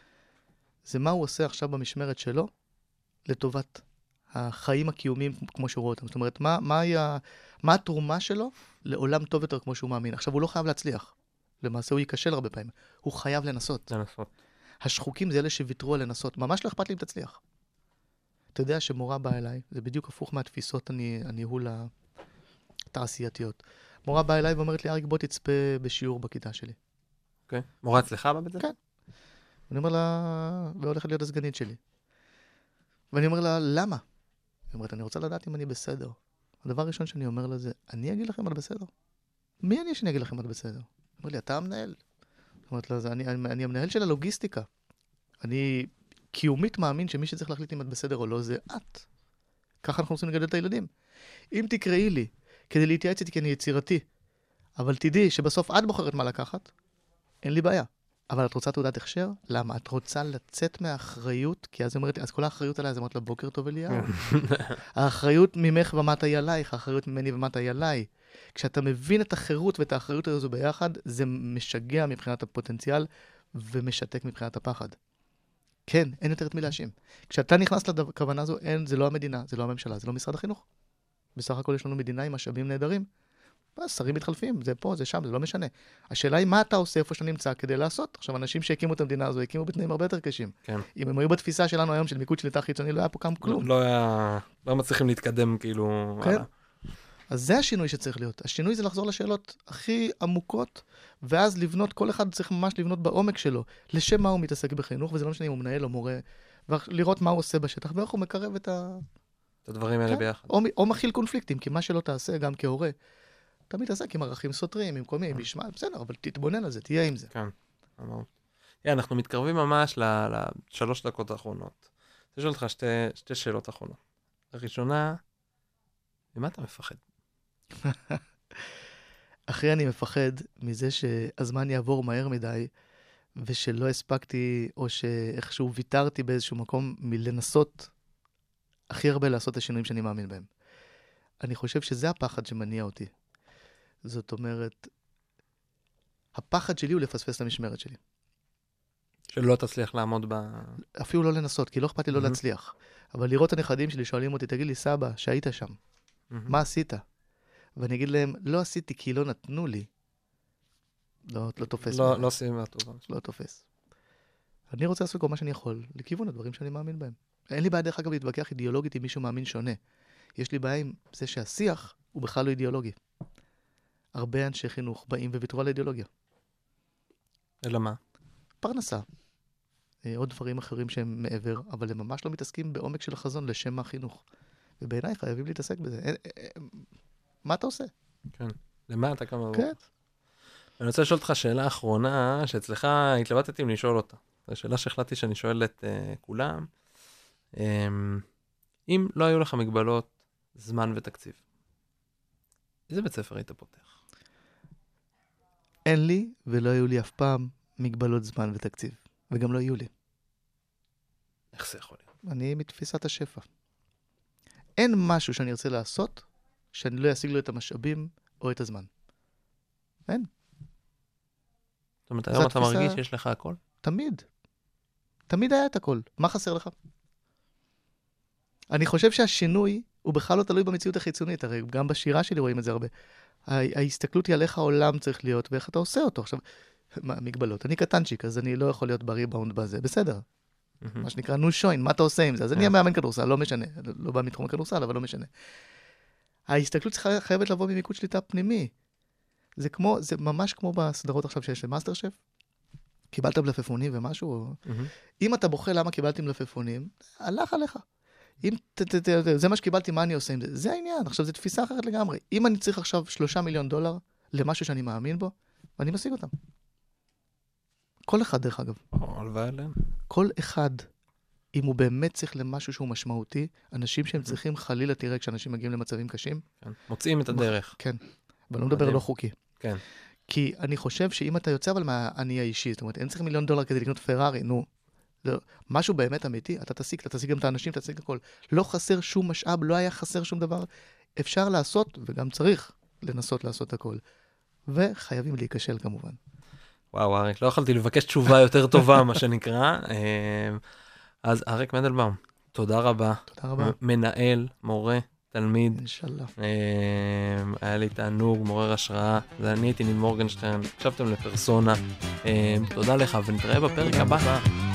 זה מה הוא עושה עכשיו במשמרת שלו לטובת החיים הקיומיים כמו שהוא רואה אותם. זאת אומרת, מה, מה, היה, מה התרומה שלו לעולם טוב יותר כמו שהוא מאמין. עכשיו, הוא לא חייב להצליח. למעשה הוא ייכשל הרבה פעמים. הוא חייב לנסות. לנסות. השחוקים זה אלה שוויתרו על לנסות. ממש לא אכפת לי אם תצליח. אתה יודע שמורה באה אליי, זה בדיוק הפוך מהתפיסות הני, הניהול התעשייתיות. מורה באה אליי ואומרת לי, אריק, בוא תצפה בשיעור בכיתה שלי. אוקיי. מורה אצלך בבית ספר? כן. אני אומר לה, והולכת להיות הסגנית שלי. ואני אומר לה, למה? היא אומרת, אני רוצה לדעת אם אני בסדר. הדבר הראשון שאני אומר לה זה, אני אגיד לכם את בסדר. מי אני שאני אגיד לכם את בסדר? היא אומרת לי, אתה המנהל. אומרת לה, "זה- אני, אני, אני המנהל של הלוגיסטיקה. אני קיומית מאמין שמי שצריך להחליט אם את בסדר או לא זה את. ככה אנחנו רוצים לגדל את הילדים. אם תקראי לי כדי להתייעץ איתי כי אני יצירתי, אבל תדעי שבסוף את בוחרת מה לקחת, אין לי בעיה. אבל את רוצה תעודת הכשר? למה? את רוצה לצאת מהאחריות? כי אז אומרת אז כל האחריות עליי, אז אמרת לה, בוקר טוב אליהו. האחריות ממך ומטה היא עלייך, האחריות ממני ומטה היא עליי. כשאתה מבין את החירות ואת האחריות הזו ביחד, זה משגע מבחינת הפוטנציאל ומשתק מבחינת הפחד. כן, אין יותר את מי להאשים. כשאתה נכנס לכוונה הזו, אין, זה לא המדינה, זה לא הממשלה, זה לא משרד החינוך. בסך הכל יש לנו מדינה עם משאבים נהדרים. שרים מתחלפים, זה פה, זה שם, זה לא משנה. השאלה היא מה אתה עושה איפה שאתה נמצא כדי לעשות. עכשיו, אנשים שהקימו את המדינה הזו, הקימו בתנאים הרבה יותר קשים. כן. אם הם היו בתפיסה שלנו היום של מיקוד שליטה חיצוני, לא היה פה כמה כלום. לא, לא היה... לא מצליחים להתקדם, כאילו... כן. אז זה השינוי שצריך להיות. השינוי זה לחזור לשאלות הכי עמוקות, ואז לבנות, כל אחד צריך ממש לבנות בעומק שלו, לשם מה הוא מתעסק בחינוך, וזה לא משנה אם הוא מנהל או מורה, ולראות מה הוא עושה בשטח, ואיך הוא מקרב את ה... את הדברים האלה כן. ביחד. או, או מכיל קונפליקטים, כי מה שלא תעשה, גם כהורה, אתה מתעסק עם ערכים סותרים, עם כל מיני משמעת, בסדר, אבל תתבונן על זה, תהיה עם זה. כן, אמרנו. אנחנו מתקרבים ממש לשלוש דקות האחרונות. אני שואל אותך שתי, שתי שאלות אחרונות. הראשונה, ממה אתה מפחד? אחרי אני מפחד מזה שהזמן יעבור מהר מדי, ושלא הספקתי, או שאיכשהו ויתרתי באיזשהו מקום מלנסות הכי הרבה לעשות את השינויים שאני מאמין בהם. אני חושב שזה הפחד שמניע אותי. זאת אומרת, הפחד שלי הוא לפספס את המשמרת שלי. שלא תצליח לעמוד ב... אפילו לא לנסות, כי לא אכפת לי לא מהמם. להצליח. אבל לראות את הנכדים שלי שואלים אותי, תגיד לי, סבא, שהיית שם, מהמם. מה עשית? ואני אגיד להם, לא עשיתי כי לא נתנו לי. לא, לא תופס. לא, בעיניי. לא סיימה טובה. לא תופס. אני רוצה לעשות כל מה שאני יכול לכיוון הדברים שאני מאמין בהם. אין לי בעיה, דרך אגב, להתווכח אידיאולוגית עם מישהו מאמין שונה. יש לי בעיה עם זה שהשיח הוא בכלל לא אידיאולוגי. הרבה אנשי חינוך באים וויתרו על האידיאולוגיה. אלא מה? פרנסה. אה, עוד דברים אחרים שהם מעבר, אבל הם ממש לא מתעסקים בעומק של החזון לשם החינוך. ובעיניי חייבים להתעסק בזה. אין- אה, אה, מה אתה עושה? כן. למה אתה קם בבוקר? כן. אני רוצה לשאול אותך שאלה אחרונה, שאצלך התלבטתי אם לשאול אותה. זו שאלה שהחלטתי שאני שואל את uh, כולם. Um, אם לא היו לך מגבלות זמן ותקציב, איזה בית ספר היית פותח? אין לי ולא היו לי אף פעם מגבלות זמן ותקציב. וגם לא יהיו לי. איך זה יכול להיות? אני מתפיסת השפע. אין משהו שאני ארצה לעשות שאני לא אשיג לו את המשאבים או את הזמן. זאת אומרת, היום אתה מרגיש שיש לך הכל? תמיד. תמיד היה את הכל. מה חסר לך? אני חושב שהשינוי הוא בכלל לא תלוי במציאות החיצונית, הרי גם בשירה שלי רואים את זה הרבה. ההסתכלות היא על איך העולם צריך להיות ואיך אתה עושה אותו. עכשיו, מה, מגבלות. אני קטנצ'יק, אז אני לא יכול להיות בריבאונד בזה, בסדר. מהמם. מה שנקרא, נו שוין, מה אתה עושה עם זה? אז אני כן. אהיה מאמן כדורסל, לא משנה. לא בא מתחום הכדורסל, אבל לא משנה. ההסתכלות צריכה, חייבת לבוא ממיקוד שליטה פנימי. זה כמו, זה ממש כמו בסדרות עכשיו שיש למאסטר שף. קיבלת מלפפונים ומשהו, מהמם. אם אתה בוכה למה קיבלתי מלפפונים, הלך עליך. אם ת, ת, ת, ת, זה מה שקיבלתי, מה אני עושה עם זה? זה העניין. עכשיו, זו תפיסה אחרת לגמרי. אם אני צריך עכשיו שלושה מיליון דולר למשהו שאני מאמין בו, אני משיג אותם. כל אחד, דרך אגב. הלוואי עליהם. כל אחד, אם הוא באמת צריך למשהו שהוא משמעותי, אנשים שהם צריכים, חלילה תראה, כשאנשים מגיעים למצבים קשים, כן. מוצאים את הדרך. כן. אבל לא מדבר. לא חוקי. כן. כי אני חושב שאם אתה יוצא אבל מהאני האישי, זאת אומרת, אין צריך מיליון דולר כדי לקנות פרארי, נו. לא, משהו באמת אמיתי, אתה תשיג, אתה תשיג גם את האנשים, אתה תשיג הכל. לא חסר שום משאב, לא היה חסר שום דבר. אפשר לעשות, וגם צריך לנסות לעשות הכל. וחייבים להיכשל כמובן. וואו, אריק, לא יכולתי לבקש תשובה יותר טובה, מה שנקרא. אה, אז אריק מנדלבאום, תודה רבה. תודה רבה. מנהל, מורה, תלמיד. אינשאללה. אה, היה לי תענוג, מעורר השראה. זה אני הייתי ניל מורגנשטיין, הקשבתם לפרסונה. אה, תודה לך, ונתראה בפרק. הבא.